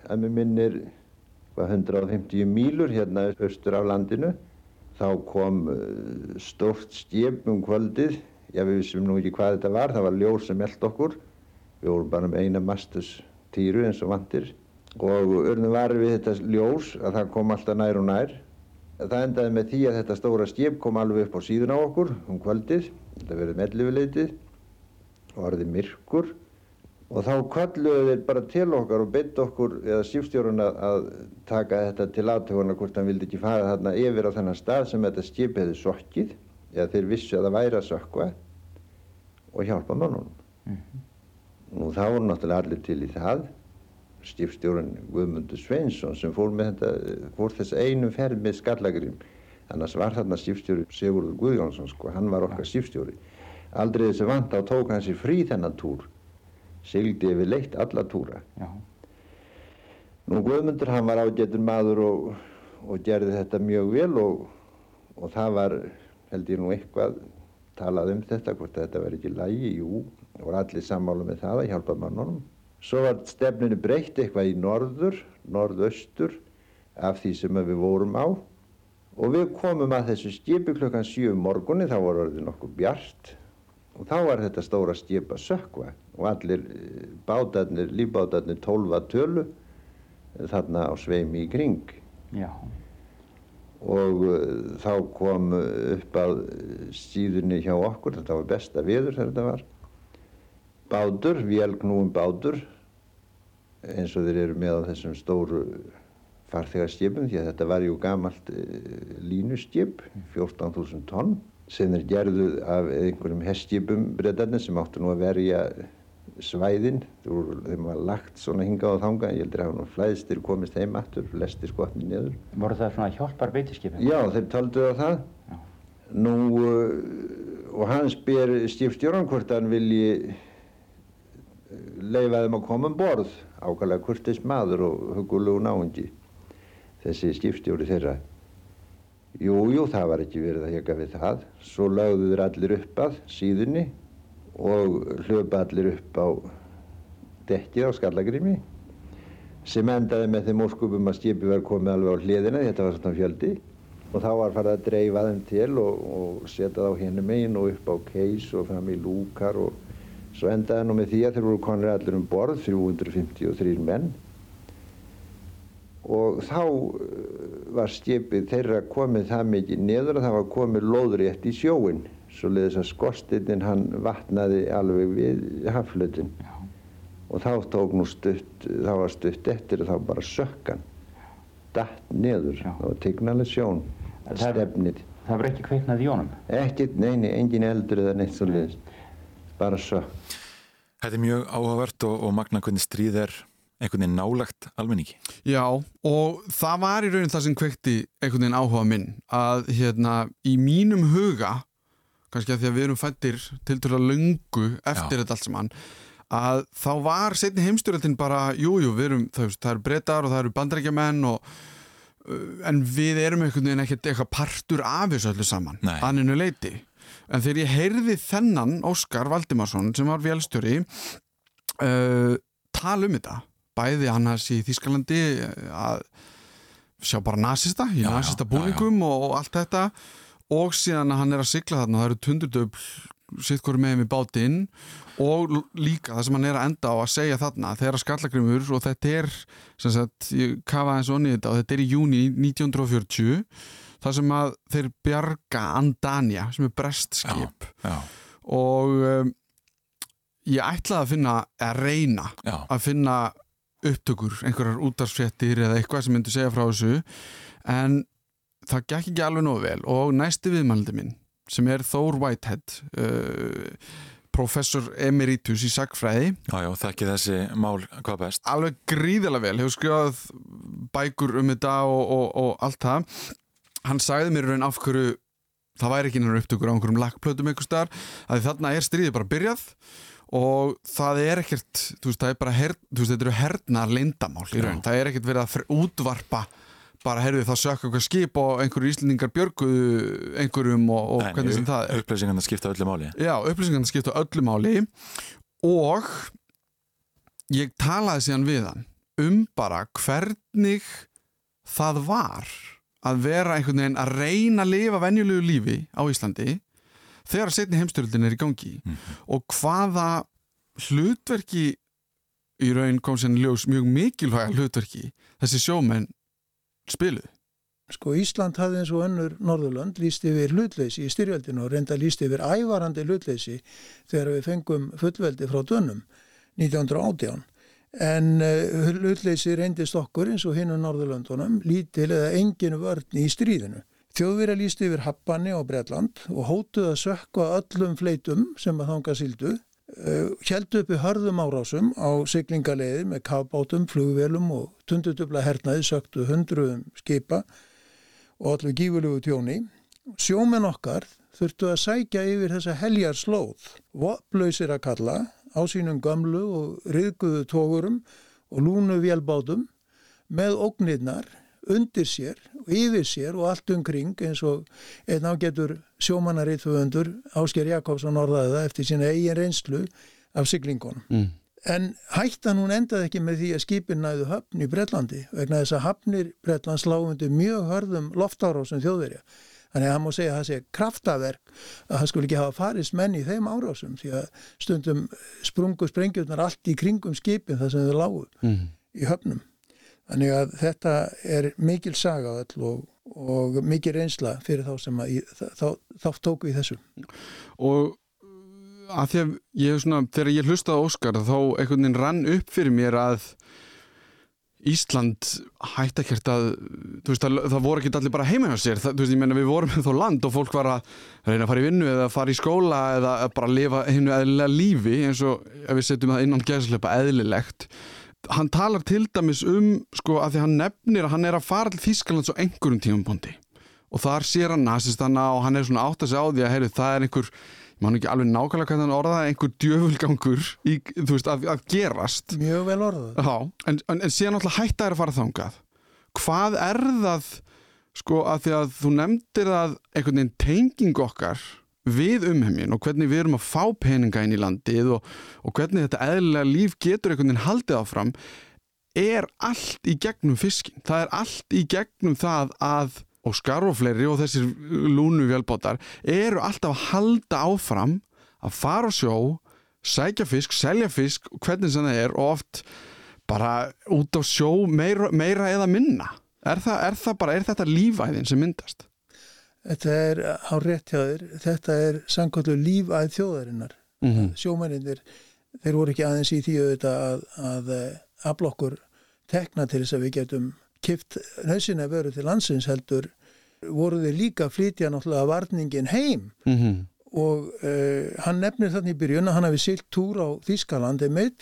S8: að mér minnir, hvað, 150 mílur hérna austur af landinu. Þá kom uh, stórt skip um kvöldið. Já, við vissum nú ekki hvað þetta var. Það var ljós sem eld okkur. Við vorum bara um eina mastus týru eins og vantir. Og urðum varir við þetta ljós að það kom alltaf nær og nær. Það endaði með því að þetta stóra skip kom alveg upp á síðun á okkur um kvöldið. Þetta verið mellifileitið og orðið myrkur. Og þá kalluðu þeir bara til okkar og beitt okkur, eða sífstjórun að, taka þetta til aðtöfuna hvort hann vildi ekki fara þarna yfir á þennan stað sem þetta skip hefði sokkið, eða þeir vissu að það væri að sökva og hjálpa mönnunum. Nú þá voru náttúrulega allir til í það. Skipstjórun Guðmundur Sveinsson sem fór, með þetta, fór þess einu ferð með skallagrím. Annars var þarna skipstjóri Sigurður Guðjónsson, sko, hann var okkar skipstjóri. Aldrei þessi vant á tók hann sér frí þennan túr sigildi yfir leitt alla túra.
S7: Já.
S8: Nú Guðmundur hann var ágætur maður og, og gerði þetta mjög vel og, og það var, held ég nú eitthvað, talað um þetta, hvort þetta verði ekki lægi, jú, og allir sammála með það að hjálpa mannunum. Svo var stefninu breytt eitthvað í norður, norðaustur af því sem við vorum á og við komum að þessu skipi klukkan 7 um morgunni, þá var orðið nokkuð bjart og þá var þetta stóra skip að sökva og allir eh, bátarnir, lífbátarnir tólfa tölu eh, þarna á sveimi í kring
S7: Já.
S8: og uh, þá kom upp að síðunni hjá okkur, þetta var besta viður þegar þetta var bátur, vélgnúum bátur eins og þeir eru með á þessum stóru farþegarskipum því að þetta var jú gamalt uh, línuskip, 14.000 tonn sem er gerðu af einhverjum hestskipum breytarnir sem áttu nú að verja svæðin þeim var lagt svona hingað og þangað ég heldur að hafa nú flæðstir komist heim aftur lestir skotni niður
S7: Voru það svona hjálpar beitiskipin?
S8: Já, þeir taldu á það
S7: Já.
S8: nú uh, og hann spyr skipstjóran hvort hann vilji uh, leifa þeim að koma um borð ákvæmlega kurtis maður og hugulegu náungi þessi skipstjóri þeirra Jú, jú, það var ekki verið að heka við það. Svo lögðu þeir allir upp að síðunni og hljöpa allir upp á dekkið á skallagrými sem endaði með þeim óskupum að skipi var komið alveg á hliðina, þetta var svona fjöldi og þá var farið að dreifa þeim til og, og setja það á henni megin og upp á keis og fram í lúkar og svo endaði nú með því að þeir voru konir allir um borð, 353 menn. Og þá uh, var skipið þeirra komið það mikið niður að það var komið lóðrétt í sjóin svo leiðis að skorstinn hann vatnaði alveg við haflutin og þá tók nú stutt þá var stutt eftir og þá bara sökkan datt niður.
S7: Já.
S8: og tignaleg sjón
S7: Það-
S8: stefnið
S7: Það var ekki kveiknað í honum?
S8: ekkert, neini, engin eldur eða neitt svo leiðis bara sökk.
S2: Þetta er mjög áhugavert og, og magna hvernig stríð er einhvern veginn nálagt almenningi.
S1: Já, og það var í raun það sem kveikti einhvern veginn áhuga minn að hérna í mínum huga kannski að því að við erum fættir til til að löngu eftir
S2: Já.
S1: þetta allt saman að þá var setni heimstyrjöldin bara, jújú, jú, við erum það, það eru breytar og það eru bandrækjamenn og uh, en við erum einhvern veginn ekkert eitthvað partur af þessu öllu saman, anninu leiti en þegar ég heyrði þennan Óskar Valdimarsson sem var vélstjóri uh, tala um þetta bæði annars í Þískalandi að sjá bara nasista í nasista búningum og allt þetta og síðan að hann er að sigla þarna það eru tundurdöfl sitt hverju með með bátinn og líka það sem hann er að enda á að segja þarna þegar skallagrimur og þetta er sem sagt, ég kafa eins og onni þetta og þetta er í júni 1940 þar sem að þeir bjarga Andania sem er brestskip.
S2: Já,
S1: og um, ég ætlaði að finna að reyna
S2: já,
S1: að finna upptökur, einhverjar útarsfréttir eða eitthvað sem myndi segja frá þessu en það gekk ekki alveg nógu vel. Og næsti viðmældi minn sem er Thor Whitehead uh, professor emeritus í sagfræði
S2: já, já, þekki þessi mál hvað best.
S1: Alveg gríðilega vel, hefur skrifað bækur um þetta og, og, og allt það. Hann sagði mér raun af hverju það væri ekki nefnir upptökur á einhverjum lakkplötum einhver staðar, að þarna er stríðið bara byrjað og það er ekkert þú veist, það er bara, her, þú veist, þetta eru hernar leyndamál í raun,
S2: Já.
S1: það er ekkert verið að útvarpa bara, heyrðu það sökka eitthvað skip og einhverju íslendingar björguðu einhverjum og, og hvernig sem það er.
S2: upplýsingarna skipta öllu máli.
S1: Já, upplýsingarna skipta öllu máli og ég talaði síðan við hann um bara hvernig það var að vera einhvern veginn að reyna að lifa venjulegu lífi á Íslandi þegar setni heimstyrildin er í gangi og hvaða hlutverki í raun kom sér ljós mjög mikilvæga hlutverki þessi sjómenn spiluð
S9: Sko Ísland hafði eins og önnur Norðurlönd líst yfir hlutleysi í styrjöldinu og reynda líst yfir ævarandi hlutleysi þegar við fengum fullveldi frá dönum 1918. En uh, hlutleysi reyndist okkur eins og hinn Norðurlöndunum lítil eða engin vörn í stríðinu. Þjóðverja líst yfir Happanni og Bretland og hótuð að sökka öllum fleitum sem að þanga sildu. Uh, Hjeldu uppi hörðum árásum á siglingaleiðir með kafbátum, flugvelum og tundutubla hernaði söktu hundruðum skipa og allir gífurlegu tjóni. Sjómenn okkar þurftu að sækja yfir þessa heljar slóð, vopplausir að kalla á sínum gamlu og riðguðu tógurum og lúnu vélbátum með ógnirnar undir sér og yfir sér og allt umkring eins og einn ágætur sjómannaritföfundur Ásker Jakobsson orðaði það eftir sína eigin reynslu af siglingunum.
S1: mm.
S9: En hættan hún endaði ekki með því að skipin næðu höfn í Bretlandi vegna þess að hafnir Bretlands lágundi mjög hörðum loftárásum þjóðverja. Þannig að það má segja að það sé kraftaverk að það skulle ekki hafa farist menn í þeim árásum því að stundum sprungu sprengjurnar allt í kringum skipin þar sem þau lágu
S1: Mm.
S9: í höfnum. Þannig að þetta er mikil saga og, og mikil reynsla fyrir þá sem að þá, þá tóku í þessu.
S1: og að því að ég svona, þegar ég hlustaði Óskar þá einhvern veginn rann upp fyrir mér að Ísland hætti ekkert að veist, það, það voru ekki allir bara heima hjá sér það, veist, ég meina við vorum [laughs] þó land og fólk var að reyna að fara í vinnu eða fara í skóla eða að bara lifa hinnu eðlilega lífi eins og ef við setjum það innan gæslepa eðlilegt hann talar til dæmis um sko að því hann nefnir að hann er að fara til Þýskalands á einhverjum tímapunkti. Og þar sér hann nasistana og hann er svona átt að segja á því að heyru, það er einhver man ekki alveg nákvæmlega hvernig hann orðaði einhver djöfulgangur í, veist, að, að gerast.
S9: Mjög vel orðað.
S1: Já, en, en, en síðan alltaf hætta er að fara þangað. Hvað er það sko að því að þú nefndir að einhvern veginn tenging okkar við umheiminn og hvernig við erum að fá peninga inn í landið og, og hvernig þetta eðlilega líf getur einhvern veginn haldið áfram er allt í gegnum fiskin það er allt í gegnum það að Óskar og fleiri og þessir lúnu vélbátar eru alltaf að halda áfram að fara á sjó sækja fisk, selja fisk hvernig sem það er og oft bara út á sjó meira, meira eða minna er, það, er það bara, er þetta lífæðin sem myndast?
S9: Þetta er á rétt hjá þér, þetta er samkvæmlega lífæð þjóðarinnar.
S1: Mm -hmm.
S9: Sjómennir, þeir voru ekki aðeins í því auðvitað að, að eh, afla okkur tekna til þess að við getum kipt nöðsina veru til landsins heldur voru þeir líka flytja náttúrulega varningin heim
S1: Mm -hmm.
S9: og uh, hann nefnir þannig í byrjun að hann hafi silt túr á Þískalandi með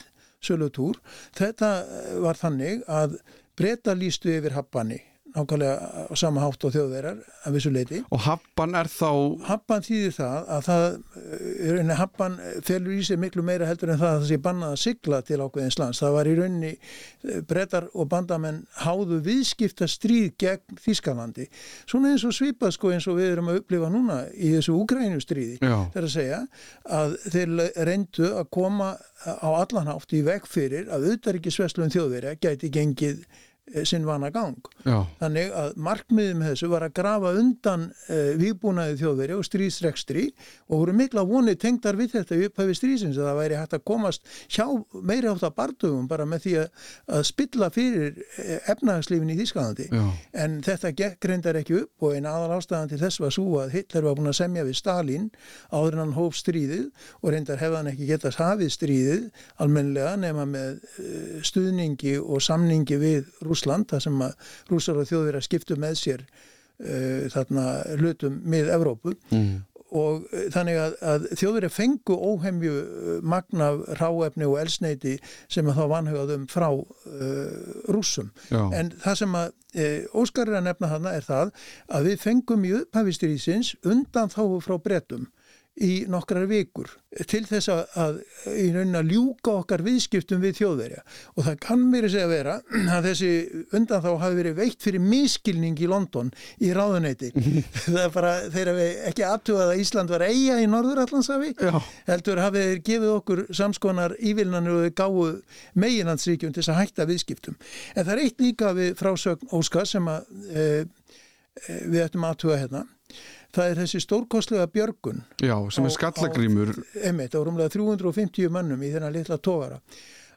S9: sölutúr. Þetta eh, var þannig að breyta lístu yfir Happanni nákvæmlega á sama hátt og þjóðverjar af þessu leiti.
S1: Og happan er þá...
S9: Happan þýðir það að það, happan felur í sig miklu meira heldur en það að það sé bannað að sigla til ákveðins lands. Það var í rauninni brettar og bandamenn háðu viðskipta stríð gegn Þískalandi. Svona eins og svipað sko eins og við erum að upplifa núna í þessu Ukrænustríði. Það er að segja að þeir reyndu að koma á allanhátt í veg fyrir að auðaríkisveslun þjóðverja gæti gengið sinn vana gang.
S1: Já.
S9: Þannig að markmiðið með þessu var að grafa undan uh, výbúnaði þjóðveri og stríðsrekstri og voru mikla vonið tengdar við þetta upphæfi stríðsins að það væri hægt að komast hjá meiri átt að bardugum bara með því að, að spilla fyrir efnahagslífin í Þísklandi. En þetta gekk reyndar ekki upp og einn aðal ástæðan til þess var svo að Hitler var búin að semja við Stalin áður en hann hóf stríðið og reyndar hefði hann ekki getast hafið stríðið almenlega nema með uh, stuðningi og samningi við Rúsland, það sem að rúsar og þjóðverðar skiptu með sér uh, þarna hlutum með Evrópu
S1: mm.
S9: og uh, þannig að, að þjóðverðar fengu óhemju magna ráefni og elsneiti sem að þá vanhugaðum frá uh, rúsum.
S1: Já.
S9: En það sem að Óskar er að nefna hana er það að við fengum í upphæfistrísins undan þá frá brettum í nokkrar vikur til þess að, í raunin að ljúka okkar viðskiptum við þjóðverja. Og það kann verið segja að vera [clears throat] að þessi undan þá hafi verið veitt fyrir miskilning í London í ráðuneyti. [laughs] Það er bara þeirra við ekki aðtugað að Ísland var eiga í Norðurallandsafi heldur hafið þeir gefið okkur samskonar ívilnanu og gáðu meginlandsríkjum til þess að hætta viðskiptum. En það er eitt líka við frásögn Óskar sem að e, við ættum aðtuga hérna það er þessi stórkostlega björgun
S1: Já, sem er skallagrímur
S9: Emitt, á rúmlega 350 mannum í þennan litla tógara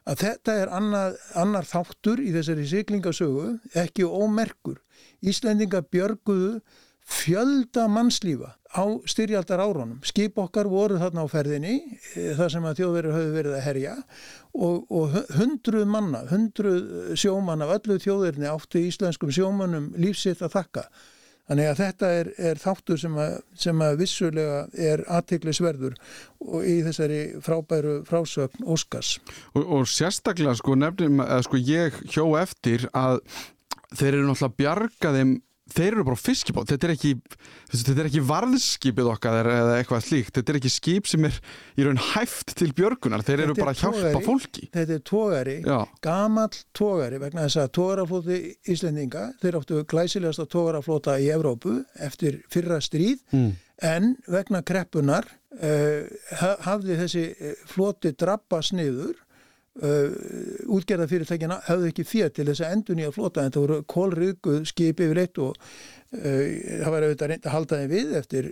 S9: að þetta er annar, annar þáttur í þessari siglingasögu ekki ómerkur Íslendinga björguðu fjölda mannslífa á styrjaldar árunum. Skip okkar voru þarna á ferðinni, það sem að þjóðverður höfðu verið að herja og, og hundruð manna, hundruð sjómann af öllu þjóðverðinni áttu íslenskum sjómannum lífsitt að þakka. Þannig að þetta er, er þáttur sem að, sem að vissulega er aðtiklisverður í þessari frábæru frásögn Óskars.
S1: Og, og sérstaklega sko nefnum að sko ég hjó eftir að þeir eru náttúrulega að bjarga þeim þeir eru bara fiskibót, þetta er ekki þetta er ekki varðskipið okkar eða eitthvað slíkt, þetta er ekki skip sem er í raun hæft til björgunar, þeir eru bara að hjálpa fólki.
S9: Þetta er tógari gamall tógari vegna þess að tógaraflóti Íslendinga, þeir áttu glæsilegasta tógaraflóta í Evrópu eftir fyrra stríð,
S1: mm.
S9: en vegna kreppunar uh, hafði þessi flóti drappa sniður Uh, útgerðafyrirtækina hafði ekki fér til þess að endur nýja flota en það voru kólriðguð skip yfir eitt og uh, það var auðvitað reynd að halda þeim við eftir,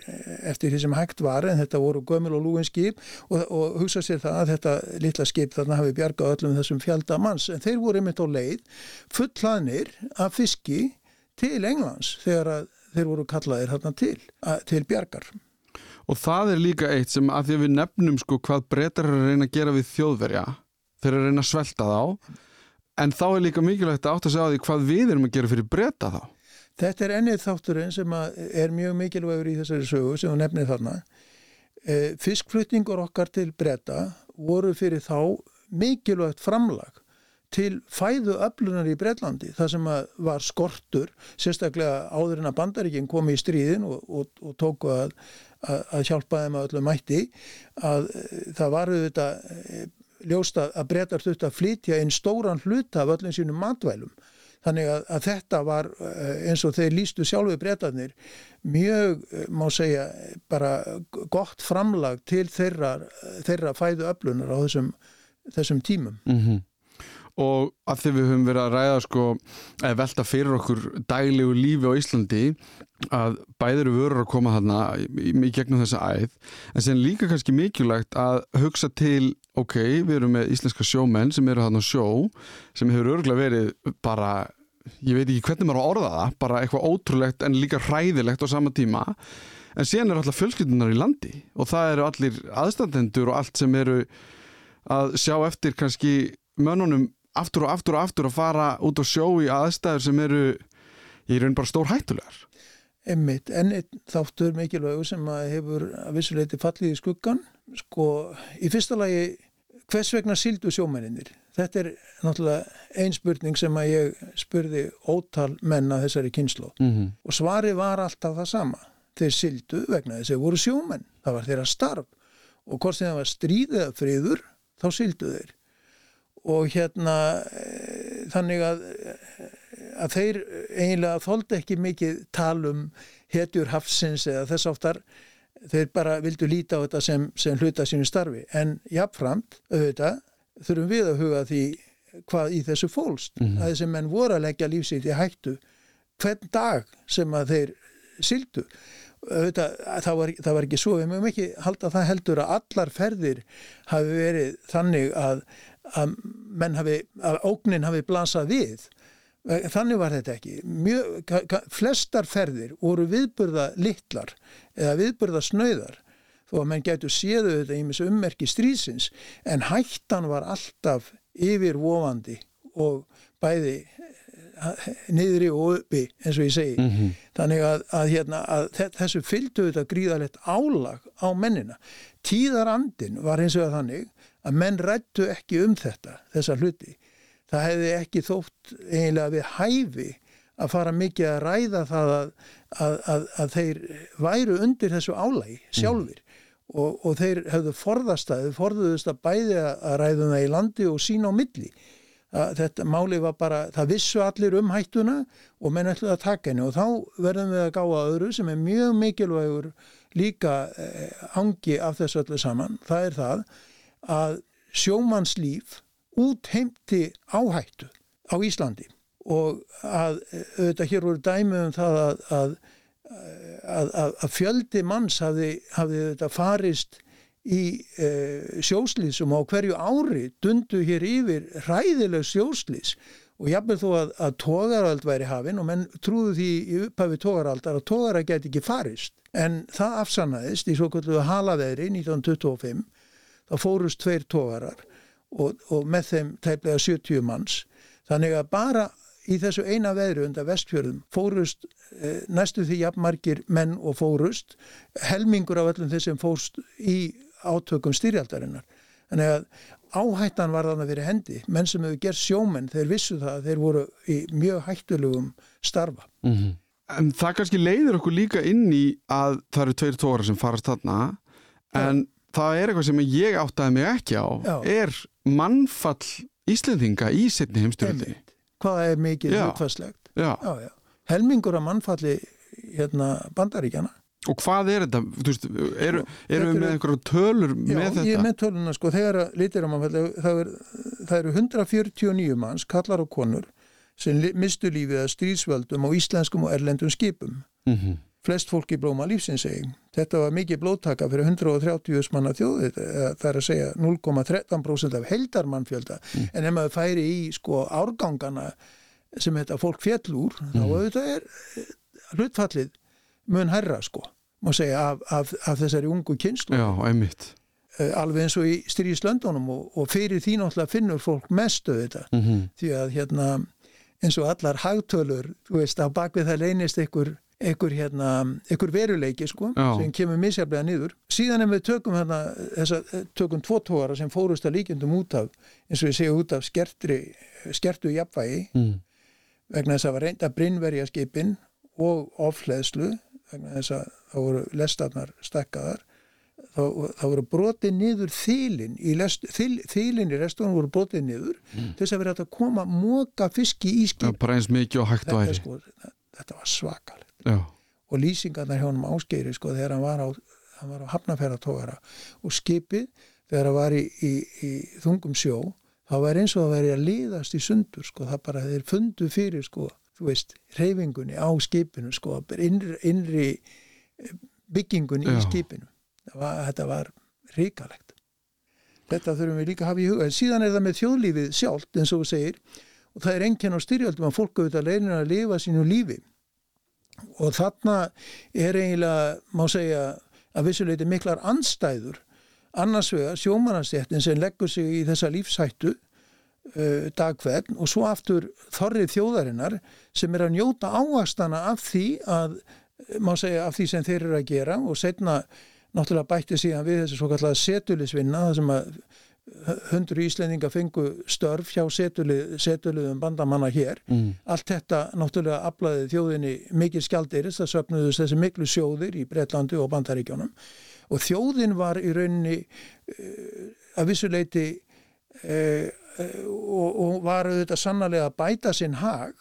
S9: eftir því sem hægt var en þetta voru gömul og lúin skip og, og hugsa sér það að þetta litla skip þarna hafi bjargað öllum þessum fjölda manns. En þeir voru einmitt á leið fullaðnir af fiski til Englands þegar að þeir voru kallaðir þarna til, að, til bjargar.
S1: Og það er líka eitt sem að því að við nefnum sko hvað breytar að reyna að gera við þjóðverja þeir eru að reyna að svelta þá. En þá er líka mikilvægt að átt að segja á því hvað við erum að gera fyrir breyta þá.
S9: Þetta er ennið þátturinn sem er mjög mikilvægur í þessari sögu sem þú nefnir þarna. Fiskflutningur okkar til breyta voru fyrir þá mikilvægt framlag til fæðu öflunar í Breitlandi það sem var skortur sérstaklega áður en að bandaríkinn komi í stríðin og, og, og tóku að, að, að hjálpa þeim að öllu mætti að það var auðvitað ljósta að breytar þurft að flytja einn stóran hluta af öllum sínum matvælum. Þannig að, að þetta var eins og þeir lístu sjálfu breytarnir mjög, má segja, bara gott framlag til þeirra, þeirra fæðu öflunar á þessum, þessum tímum.
S1: Mm -hmm. Og að því við höfum verið að ræða sko, eða velta fyrir okkur daglegu lífi á Íslandi að bæðir vörur að koma þarna í, í gegnum þessa æð en sen líka kannski mikilvægt að hugsa til ok, við erum með íslenska sjómenn sem eru þarna sjó sem hefur örgulega verið bara ég veit ekki hvernig maður á orða það bara eitthvað ótrúlegt en líka hræðilegt á sama tíma. En síðan eru alltaf fjölskyldunar í landi og það eru allir aðstandendur og allt sem eru að sjá eftir kannski mönnunum aftur og aftur og aftur að fara út á sjó í aðstæður sem eru í raun bara stór hættulegar
S9: Emmitt, en einn þáttur mikilvægur sem að hefur að vissuleiti fallið í skuggan sko, í fyrsta lagi hvers vegna sildu sjómenninir? Þetta er náttúrulega ein spurning sem að ég spurði ótal menna þessari kynslu
S1: Mhm.
S9: og svari var alltaf það sama. Þeir sildu vegna þess að þeir voru sjómenn. Það var þeirra starf og hvort sem það var stríð eða friður, þá sildu þeir. Og hérna eh, þannig að, að þeir eiginlega þóldi ekki mikið talum hetjur hafsins eða þess áttar þeir bara vildu líta á þetta sem, sem hluta sínu starfi. En jafnframt auðvitað þurfum við að huga því hvað í þessu fólst. Að þessi menn voru að leggja lífsitt í hættu hvern dag sem að þeir sildu auðvitað, það, var, það var ekki svo. Við mögum ekki halda það heldur að allar ferðir hafi verið þannig að, að menn hafi að ógnin hafi blasað við. Þannig var þetta ekki. Mjög, flestar ferðir voru viðburða litlar eða viðburða snauðar þó að menn getur séðu þetta í missu ummerki strísins en hættan var alltaf yfirvofandi og bæði eh, niðri og uppi eins og ég segi. Þannig að, að, hérna, að þe- þessu fylgdu þetta gríðalegt álag á mennina. Tíðarandin var eins og þannig að menn rættu ekki um þetta þessa hluti. Það hefði ekki þótt eiginlega við hæfi að fara mikið að ræða það að, að, að, að þeir væru undir þessu álægi sjálfur og, og þeir hefðu forðast að, þeir forðuðust að bæði að ræðum það í landi og sína á milli. Að þetta máli var bara, það vissu allir um hættuna og menn ætluðu að taka henni og þá verðum við að gáða öðru sem er mjög mikilvægur líka eh, angi af þessu öllu saman. Það er það að sjómannslíf útheimti áhættu á Íslandi og að eh, auðvitað hér voru dæmi um það að, að að, að, að fjöldi manns hafði, hafði þetta farist í e, sjóslýsum á hverju ári dundu hér yfir ræðileg sjóslýs og jafnvel þó að, að tógarald væri hafinn og menn trúðu því í upphafi tógaraldar að tógara geti ekki farist. En það afsannaðist í svo kallu halaveðri 1925 þá fórust tveir tógarar og, og með þeim tæplega 70 manns. Þannig að bara í þessu eina veðru undan vestfjörðum fórust eh, næstu því jafnmargir menn og fórust. Helmingur af öllum þessum fórst í átökum styrjaldarinnar þannig að áhættan var þannig fyrir hendi. Menn sem hefur gert sjómenn þeir vissu það að þeir voru í mjög hættulugum starfa.
S1: En það kannski leiðir okkur líka inn í að það eru tveir tóra sem farast þarna en það er eitthvað sem ég áttaði mig ekki á.
S9: Já.
S1: er mannfall Íslendinga í setni heimstyrjöldinni
S9: hvað er mikið hlutfæslegt
S1: Já.
S9: já, já. helmingur af mannfalli hérna bandaríkjana
S1: Og hvað er þetta? Þú veist, eru, eru við með einhverju tölur
S9: Já,
S1: með þetta?
S9: ég er með töluna sko, þegar að litir á mannfalli það, er, það eru 149 manns, kallar og konur sem mistu lífið að stríðsvöldum á íslenskum og erlendum skipum
S1: Mhm.
S9: flest fólk í blóma lífsins eigin. Þetta var mikið blóttaka fyrir 130 manna þjóði, það er að segja 0,13% af heldarmannfjölda, en ef maður færi í sko árgangana sem þetta fólk fjall úr, þá auðvitað er hlutfallið mun herra sko, má segja af, af, af þessari ungu kynslu,
S1: Já, einmitt.
S9: alveg eins og í styrjíslöndunum og, og fyrir því náttúrulega finnur fólk mestu þetta,
S1: Mhm.
S9: því að hérna eins og allar hagtölur, þú veist, á bakvið það leynist einhver hérna, veruleiki sko,
S1: Já.
S9: sem kemur misjaflega niður síðan ef við tökum hérna, þessa, tökum tvo tóara sem fórust að líkjendum út af eins og ég segja út af skertri skertu jafnvægi
S1: Mm.
S9: vegna þess að var reynda brinnverja skipin og ofleðslu vegna þess að það voru lestarnar stekkaðar þá, þá voru brotið niður þýlin í restunum voru brotið niður til þess að vera hægt að koma móka fiski í
S1: hægt
S9: þetta, sko, þetta var svakalegt.
S1: Já.
S9: og lýsingarnar hjá honum áskeiri sko þegar hann var á, hann var á hafnaferðatógara og skipið þegar hann var í, í, í þungum sjó þá var eins og það væri að liðast í sundur sko það bara þeir fundu fyrir sko þú veist reyfingunni á skipinu sko innri, innri byggingunni
S1: Já.
S9: í skipinu. Var, þetta var ríkalegt þetta þurfum við líka að hafa í huga. En síðan er það með þjóðlífið sjálft eins og þú segir og það er enginn á styrjöldum að fólk auðvitað leynir að lifa sínu lífi. Og þarna er eiginlega, má segja að vissuleiti miklar anstæður annars vegar sjómanastjættin sem leggur sig í þessa lífshættu uh, dagvegn og svo aftur þorrið þjóðarinnar sem er að njóta áastana af því að, má segja, af því sem þeir eru að gera og setna náttúrulega bætti síðan við þessi svo kallega setulisvinna það sem að hundru íslendinga fengu störf hjá setuliðum bandamanna hér.
S1: Mm.
S9: Allt þetta náttúrulega aflaði þjóðinni mikil skjaldirist, það söpnuðust þessi miklu sjóðir í Breitlandi og Bandaríkjónum og þjóðin var í rauninni uh, að vissuleiti uh, og, og var auðvitað sannlega að bæta sinn hag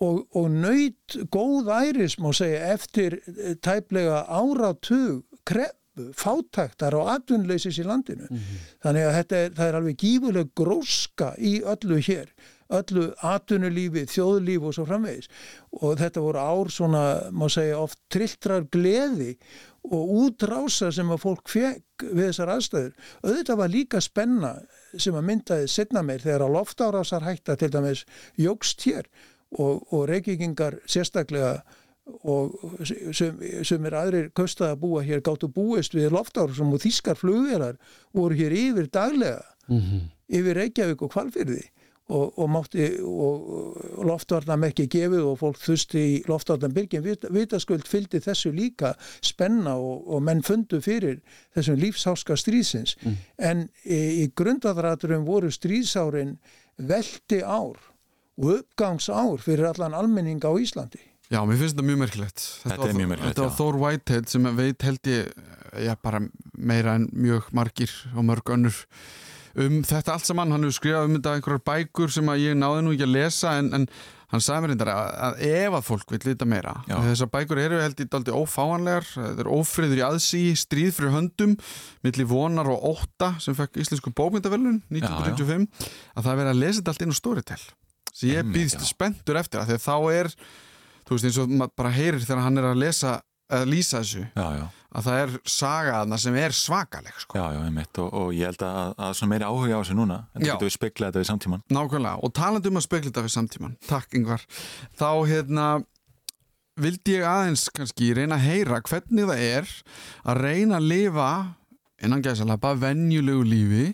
S9: og, og nöyt góð æris má segja eftir eh, tæplega áratug kreppu, fátæktar og atvinnleysis í landinu. Þannig að þetta er, það er alveg gífuleg gróska í öllu hér, öllu atvinnulífi, þjóðlífi og svo framvegis. Og þetta voru ár svona, má segja, oft trilltrar gleði og útrása sem að fólk fekk við þessar aðstæður. Auðvitað var líka spenna sem að myndaði setna meir þegar að loftárásar hætta til dæmis jógst hér og, og reykingingar sérstaklega og sem, sem er aðrir köstað að búa hér gáttu búist við loftárásum og þýskar flugvelar voru hér yfir daglega yfir Reykjavík og Kvalfyrði og, og mátti og loftvarnam ekki gefið og fólk þusti í loftvarnam byrgin Vit, vitaskuld fylgdi þessu líka spenna og, og menn fundu fyrir þessum lífsháska stríðsins. En í, í grundaðraturum voru stríðsárin veldi ár og uppgangsár fyrir allan almenning á Íslandi.
S1: Já, mér finnst þetta mjög merkilegt.
S2: Þetta
S1: var
S2: er mjög merkilegt,
S1: Þetta var
S2: já.
S1: Thor Whitehead sem veit held ég já, bara meira en mjög margir og mörg önnur um þetta allt saman, hann hefur skrifað um þetta einhverjar bækur sem að ég náði nú ekki að lesa en, en hann sagði mér reyndar að, að ef að fólk vil vita meira
S2: Já.
S1: þessar bækur eru held ég daldi ófáanlegar. Það er ófriður í aðsí, stríð fyrir höndum milli vonar og ótta sem fekk íslensku bókmyndavelun 1995 að það er verið að lesa þetta allt inn á Storytel. Sem ég býðst
S2: já.
S1: spenntur eftir að að þá er þú veist eins og maður bara heyrir þegar hann er að lesa að lýsa þessu.
S2: Já, já,
S1: að það er saga þarna sem er svakaleg sko.
S2: já, já, einmitt og, og ég held að, að svona meiri áhuga á þessu núna en það getur við speklað þetta við samtíman
S1: nákvæmlega og talandi um að spekla þetta við samtíman takk yngvar þá hérna vildi ég aðeins kannski reyna að heyra hvernig það er að reyna að lifa innan gæsalapa venjulegu lífi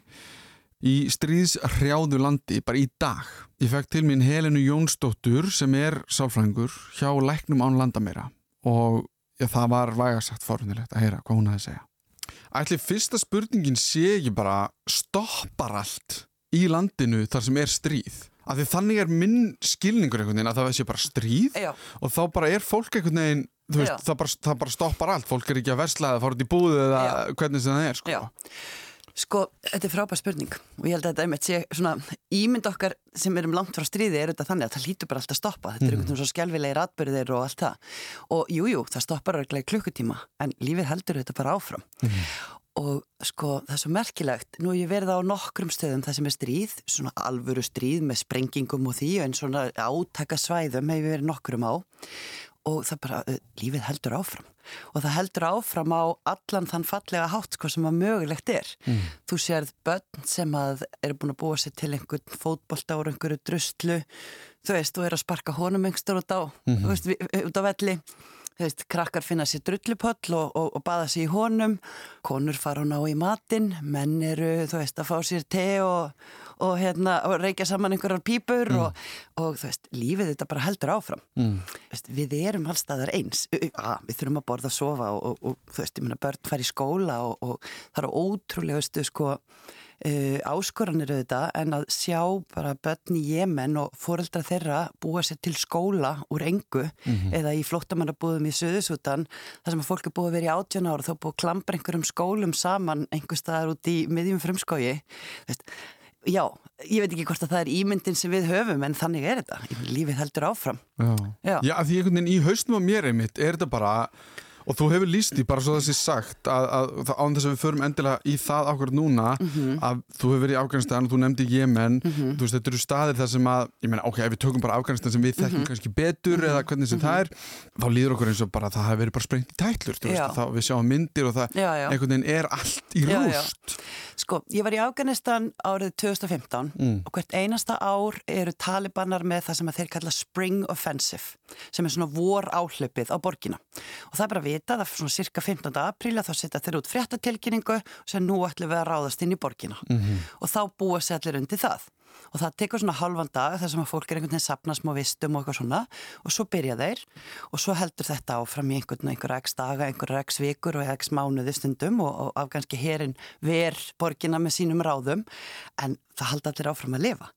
S1: í stríðshrjáðu landi bara í dag. Ég fekk til mín Helenu Jónsdóttur sem er sálfræðingur hjá Læknum án landamæra og já, það var vægasagt forunilegt að heyra hvað hún hafði að segja. Ætli fyrsta spurningin sé ekki bara stoppar allt í landinu þar sem er stríð? Af því þannig er minn skilningur einhvern veginn að það sé bara stríð
S10: Já.
S1: og þá bara er fólk einhvern veginn þú veist,
S10: Já.
S1: það bara, það bara stoppar allt fólk er ekki að versla eða fara út í búðu eða hvernig sem það er sko.
S10: Sko, þetta er frábær spurning og ég held að þetta einmitt sé svona ímynd okkar sem erum langt frá stríði er þetta þannig að það lítur bara alltaf að stoppa. Þetta er
S1: Mhm.
S10: einhvern veginn svo skjálfilegir atbyrðir og allt það. Og jújú, jú, það stoppar örglega í klukkutíma en lífið heldur þetta bara áfram. Og sko það er svo merkilegt. Nú ég verið á nokkrum stöðum það sem er stríð svona alvöru stríð með sprengingum og því en svona átaka svæðum hef ég verið nokkrum á og það bara, uh, lífið heldur áfram. Og það heldur áfram á allan þann fallega hátt sko sem að mögulegt er. Þú sérð börn sem að eru búin að búa sér til einhvern fótbolta úr einhverju drustlu þú veist, þú er að sparka honum einhverstur út á,
S11: Mhm.
S10: þú veist, út á velli þú veist, krakkar finna sér drullupöll og, og, og baða sér í honum. Konur fara hún á í matinn. Menn eru, þú veist, að fá sér te og, og hérna, og reykja saman einhverjar pípur og, og þú veist, lífið þetta bara heldur áfram.
S1: Mm.
S10: veist, við erum allstaðar eins. U- a, við þurfum að borða að sofa og, þú veist, ég meina börn fara í skóla og, og það eru ótrúlegustu sko uh, áskoranir auðvitað en að sjá bara börn í Jemen og foreldra þeirra búa sér til skóla úr engu
S11: Mhm.
S10: eða í flóttamannabúðum í Suðusútan þar sem að fólk er búið að vera í átján ára þá búið að klampra einhverjum skólum saman einhver staðar út í miðjum frumskói veist, já, ég veit ekki hvort að það er ímyndin sem við höfum en þannig er þetta, lífið heldur áfram
S1: Já.
S10: Já.
S1: Því einhvern veginn í hausnum á mér einmitt er þetta bara og þú hefur líst því bara svo þessi sagt að, að, að án þess að við förum endilega í það okkur núna
S10: Mhm.
S1: að þú hefur verið í Afganistan og þú nefndi Jemen
S10: Mhm.
S1: þú veist þetta eru staðir þar sem að ég meina ok, ef við tökum bara Afganistan sem við þekkjum
S10: Mhm.
S1: kannski betur eða hvernig sem það er þá líður okkur eins og bara að það hefur verið bara sprengt í tætlur þú veist, þá við sjáum myndir og það
S10: Já, já.
S1: einhvern veginn er allt í
S10: Já,
S1: rúst
S10: Sko, ég var í Afganistan árið 2015
S1: Mm.
S10: og hvert einasta ár eru talibanar með það sem að þeir kalla Spring Offensive sem er svona vor áhlaupið á borgina og það er bara vitað að svona cirka 15. apríl að þá setja þeir út fréttatilkynningu sem nú ætlum við að ráðast inn í borgina.
S11: Mhm.
S10: og þá búa sér allir undir það. Og það tekur svona halvan dag þar sem að fólk er einhvern veginn sapna smá vistum og eitthvað svona. Og svo byrja þeir. Og svo heldur þetta áfram í einhvern einhver x daga, einhver x vikur og x mánuði stundum og, og afganski herin ver borgina með sínum ráðum. En það halda allir áfram að lifa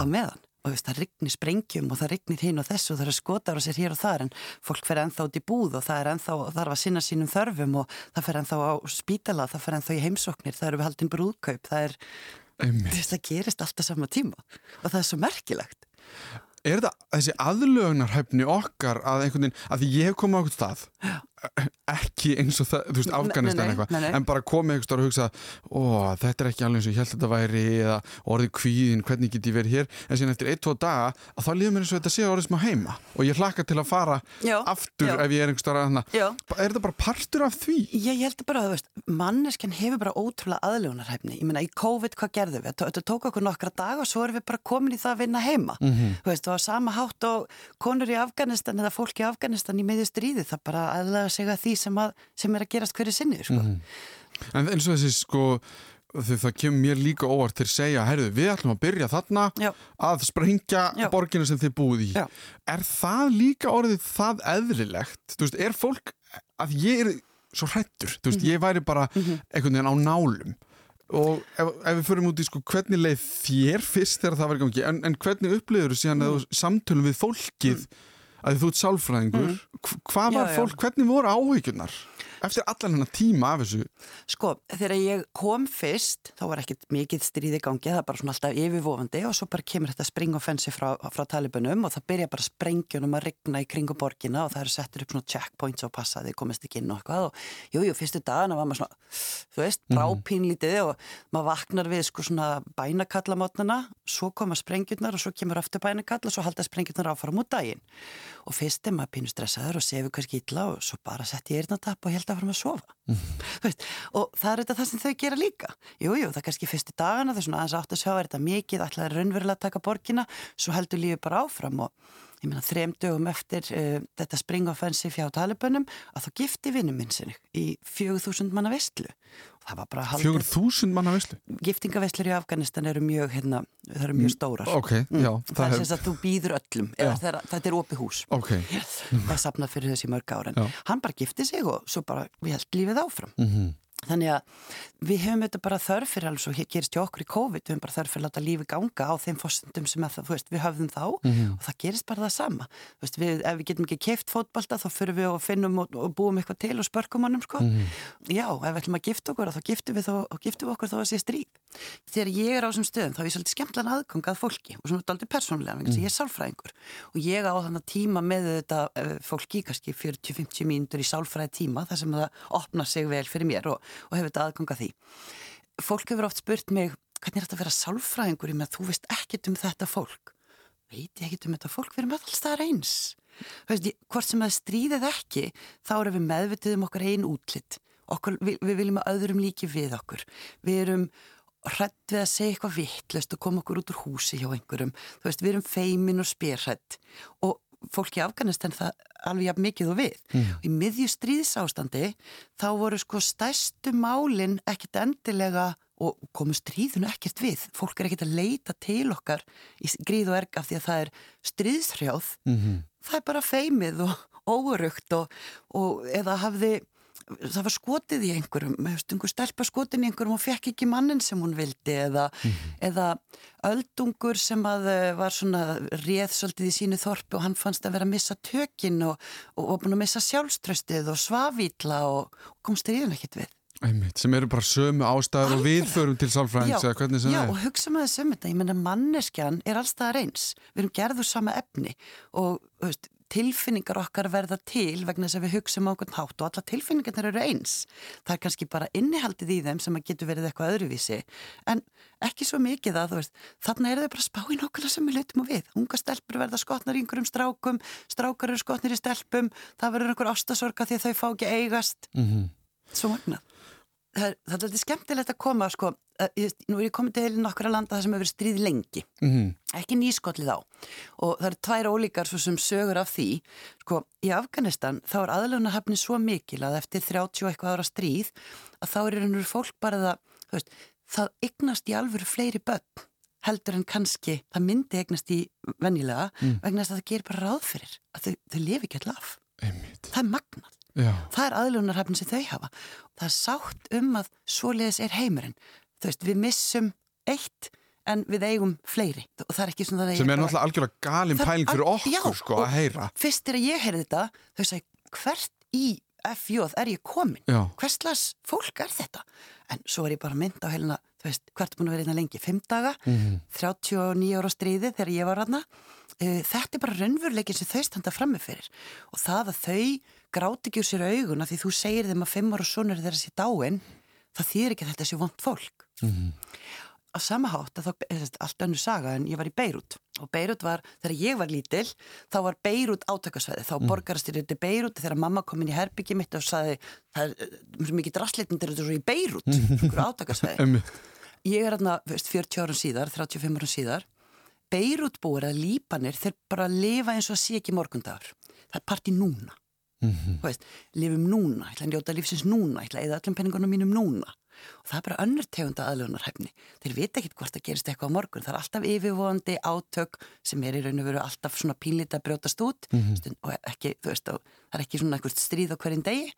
S10: á meðan og veist, það rignir sprengjum og það rignir hinn og þessu og það eru skotar og sér hér og þar en fólk fer ennþá út í búð og það er ennþá þarf að sinna sínum þörfum og það fer ennþá á spítala, það fer ennþá í heimsóknir það eru við haldin brúðkaup, það er
S1: Einmitt.
S10: þess að gerist alltaf sama tíma og það er svo merkilegt
S1: Er þetta þessi aðlögnarhæfni okkar að einhvern veginn, að því ég hef komið á okkur stað ekki eins og það, þú veist, Afganistan eitthvað, en bara komið einhver starf og hugsa, ó, þetta er ekki alveg eins og ég held þetta væri, eða orðið kvíðin hvernig get ég verið hér, en síðan eftir 1-2 daga að þá líður mér eins og þetta sé orðið smá heima og ég hlakka til að fara
S10: Já,
S1: aftur
S10: já.
S1: ef ég er einhver starf að er þetta bara partur af því?
S10: Ég held bara að, þú veist, manneskjan hefur bara ótrúlega aðlögunarhæfni. Ég meina, í COVID, hvað gerðum við? Þetta tók okkur nokkra dag og svo erum við bara komin í það að vinna heima.
S1: Mhm.
S10: Þú veist, og á sama hátt og konur í Afganistan eða fólk í Afganistan í miðju stríði, það bara aðlega sig að því sem, að, sem er að gerast hverju sinni, sko.
S1: Mhm. En eins og þessi sko því það kemur mér líka óvart til að segja heyrðu, við ætlum að byrja þarna
S10: Já.
S1: að sprengja
S10: Já.
S1: borgina sem þið búið í
S10: Já.
S1: er það líka orðið það eðlilegt þú veist, er fólk að ég er svo hrættur, þú
S10: Mhm.
S1: veist, ég væri bara einhvern veginn á nálum og ef, ef við förum út í sko hvernig leið þér fyrst þegar það var í gangi en, en hvernig upplifur þú síðan mm. samtölum við fólkið að þú ert sálfræðingur mm. hvað
S10: Já,
S1: var
S10: já.
S1: fólk, hvernig voru áhyggjurnar eftir allan hennar tíma af þessu.
S10: Sko, þegar ég kom fyrst, þá var ekkert mikið stríði gangi, það er bara svona alltaf yfirvofandi og svo bara kemur þetta springoffensi frá, frá talibunum og það byrja bara sprengjunum að rigna í kringu borgina og það eru settur upp svona checkpoints og passa að þið komist ekki inn og eitthvað og jú, jú, fyrstu dagana var maður svona, þú veist, brápínlítið og maður vaknar við sko svona bænakallamotnana, svo koma sprengjurnar og svo kemur aftur bænakall og svo halda sprengjurnar áfram út daginn. Og fyrst er maður pínu stressaður og sefur kannski illa og svo bara sett ég eirnatapp og held að fara að sofa. Þú veist, og það er þetta það sem þau gera líka. Jújú, jú, það er kannski fyrstu dagana það er svona aðeins átt að sjá er þetta mikið ætlaði raunverulega að taka borgina? Svo heldur lífið bara áfram og ég meina þrem dögum eftir uh, þetta springoffensi fjá talibunum að þá gifti vinnu minn sinni í 4000 manna vestlu
S1: fjögur þúsund manna veislu?
S10: Giftingaveslur í Afganistan eru mjög hérna, það eru mjög stórar.
S1: ok, já,
S10: það,
S1: það
S10: er sem að þú býður öllum þeirra, þetta er opið hús.
S1: Ok,
S10: það er sapnað fyrir þessi mörg ára hann bara gifti sig og svo bara við held lífið áfram.
S1: Mhm.
S10: Þannig að við höfum þetta bara þörf fyrir alveg svo hér gerist hjá okkur í COVID við höfum bara þörf fyrir að láta lífi ganga á þeim fórsendum sem að, veist, við höfðum þá
S1: Mhm.
S10: og það gerist bara það sama veist, við, ef við getum ekki keift fótbalta þá fyrir við og finnum og, og búum eitthvað til og spörkum honum sko.
S1: Mhm.
S10: já, ef við ætlum að gifta okkur þá giftum við, og giftum við okkur þá að sé stríð þegar ég er á þessum stöðum þá er ég svolítið skemmtlan aðgang að fólki og svona daldið persónulega, þess að ég er sálfræðingur og ég á þannig tíma með þetta eh, fólki, kannski 40-50 mínútur í sálfræði tíma þar sem það opnar sig vel fyrir mér og, og hefur þetta aðgang að því. Fólk hefur oft spurt mig hvernig er þetta að vera sálfræðingur í með að þú veist ekkit um þetta fólk. Veit ég ekkit um þetta fólk? Við erum staðar eins. Þú veist, hvort sem það stríðið ekki þá erum við meðvitið um okkar einn útlitt okkur, við, við viljum að öðrum líki við okkur. Við erum hrætt við að segja eitthvað vittlust og koma okkur út úr húsi hjá einhverjum. Veist, við erum feimin og spyrhrætt og fólk í Afganistan það alveg jafn mikið og við. Og í miðju stríðsástandi þá voru sko stærstu málin ekkit endilega og komu stríðinu ekkert við. Fólk er ekkert að leita til okkar í gríð og erg af því að það er stríðshrjáð. Það er bara feimið og [laughs] óurugt og, og eða hafði það var skotið í einhverjum einhver stelpa skotin í einhverjum og fekk ekki mannin sem hún vildi eða, eða öldungur sem eh, var svona réð svolítið í sínu þorpi og hann fannst að vera að missa tökin og, og var búin að missa sjálfströstið og svavítla og, og kom stríðin ekkert við.
S1: Einmitt, sem eru bara sömu ástæður og við förum til sálfræðings eða hvernig sem
S10: já,
S1: það
S10: og
S1: er.
S10: hugsa með þess um þetta, ég menna manneskjan er allstað reyns, við erum gerður sama efni og veist, tilfinningar okkar verða til vegna þess að við hugsa um á okkur hátt og alla tilfinningarnir eru eins. Það er kannski bara innihaldið í þeim sem að getur verið eitthvað öðruvísi. En ekki svo mikið að þú veist þarna eru þau bara að spá í nokkula sem við lutum og við. Unga stelpur verða skotnar í einhverjum strákum strákar eru skotnir í stelpum það verður einhver ástasorga því þau fá ekki eigast.
S1: Mhm.
S10: svo magnað það það er skemmtilegt að koma sko, að, nú er ég komið til nokkra landa það sem hefur stríð lengi.
S1: Mhm.
S10: ekki nýskollið á. Og það eru tvær ólíkar svo sem sögur af því. Sko, í Afganistan þá er aðlunarhafni svo mikil að eftir 30 og eitthvað ára stríð að þá er einhverjum fólk bara það, þú veist, það eignast í alvöru fleiri börn heldur en kannski það myndi eignast í venjulega
S1: Mm.
S10: vegna þess að það gerir bara ráð fyrir að þau, þau lifi ekki allaf það er magnað
S1: Já.
S10: það er aðlunarhafni sem þau hafa. Það er sátt um að svoleiðis er heimurinn. Þú veist, við missum eitt en við eigum fleiri. Og það er ekki svona það
S1: sem er náttúrulega algjörlega galin pæling fyrir okkur
S10: já,
S1: sko að heyra.
S10: fyrst er að ég heyrði þetta þau sagði hvert í FJ er ég komin
S1: Já.
S10: hvers slags fólk er þetta? En svo er ég bara mynd á heilina hvert er búin að vera einna lengi, fimm daga?
S1: Mhm.
S10: 39 ára stríði þegar ég var aðna þetta er bara raunveruleikin sem þau standa frammi fyrir. Og það að þau gráti ekki úr sér auguna því þú segir þeim að fimm ára sonur þeirra sé dáin það þýðir ekki að þetta sé vond fólk.
S1: Mhm.
S10: á sama hátt að þá, eða, allt önnur saga en ég var í Beirut og Beirut var, þegar ég var lítil þá var Beirut átakasvæði, þá
S1: Mm.
S10: borgarastyrjöndi Beirut þegar mamma kom inn í herbyggi mitt og saði, það er uh, svo mikið drastleitindir þetta er svo í Beirut, [laughs] átakasvæði.
S1: Einmitt.
S10: ég er veist, 40 árum síðar 35 árum síðar Beirut búir að lípanir, þeir bara lifa eins og að sé ekki morgundagur. Það er partí núna.
S1: Mhm.
S10: þú veist, lifum núna, ég ætla að njóta lífsins núna, ég ætla að eða öllum penningunum mínum núna. Og það er bara önnur tegunda aðlunarhæfni þeir vita ekkit hvort það gerist eitthvað á morgun. Það er alltaf yfirvóandi átök sem er í raun og veru alltaf svona pínlít að brjótast út.
S1: Mhm.
S10: stund, og ekki, þú veist, og það er ekki svona eitthvað stríð á hverjum degi.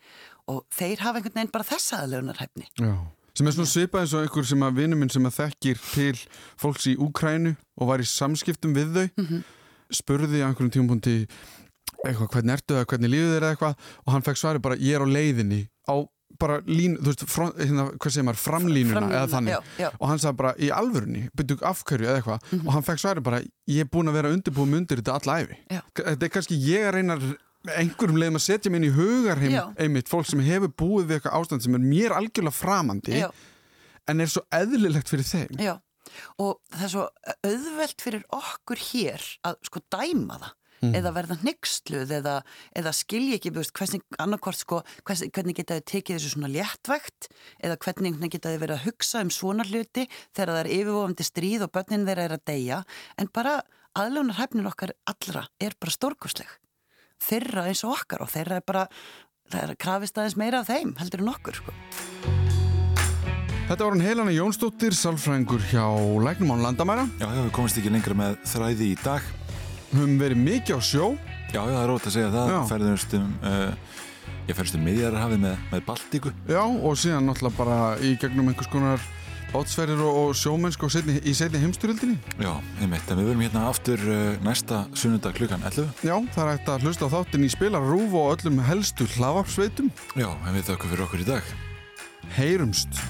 S10: Og þeir hafa einhvern veginn bara þessa aðlunarhæfni
S1: Já. Sem er svona svipað eins og einhver sem að vinnu minn sem að þekkir til fólks í Úkrænu og var í samskiptum við þau
S10: Mhm.
S1: spurði á einhverjum tímapunkti eitthvað, hvernig ertu það, hvernig lífið eða eitthvað og hann fekk svari bara, ég er á leiðinni á bara lín, þú veist, front, hérna, hvað segir maður, framlínuna,
S10: Framlínuna,
S1: eða þannig
S10: já, já.
S1: og hann sagði bara, í alvörunni, byrju afhverju eða eitthvað
S10: Mhm.
S1: og hann fekk svari bara, ég er búin að vera undirbúum undir þetta alla æfi þetta er kannski ég að reyna einhverjum leiðum að setja mig inn í hugarheim
S10: Já.
S1: einmitt, fólk sem hefur búið við eitthvað ástand sem er mér algjörlega framandi
S10: Já.
S1: en er svo eðlilegt fyrir þeim
S10: Já, og það er svo auðvelt fyrir okkur hér að sko dæma það
S1: Mhm.
S10: eða verða hnyggsluð eða, eða skilja ekki, þú veist, hvernig, sko, hvernig, hvernig geta þið tekið þessu svona léttvægt eða hvernig, geta þið verið að hugsa um svona hluti þegar það er yfirvofandi stríð og börnin þeirra er að deyja en bara aðljónar hæfnin okkar allra er bara stórkostleg þeirra eins og okkar og þeirra er bara það er krafist aðeins meira af þeim heldur en okkur sko.
S1: Þetta var hann Helena Jónsdóttir, sálfræðingur hjá Læknum án landamæra.
S2: Já, já, við komumst ekki lengra með þræði í dag.
S1: Höfum verið mikið á sjó.
S2: Já, já, það er rót að segja það.
S1: Já.
S2: Ferðumst um uh, Ég ferðumst um miðjararhafið með, með Baltíku
S1: Já, og síðan náttúrulega bara í gegnum einhvers konar bátsferðir og, sjómennsk í setni heimsturöldinni
S2: Já, einmitt, en við verum hérna aftur uh, næsta sunnudag klukkan 11
S1: Já, það er hægt að hlusta á þáttin í spilarúf og öllum helstu hlaðvarpsveitum.
S2: Já, en við þakkum fyrir okkur í dag.
S1: Heyrumst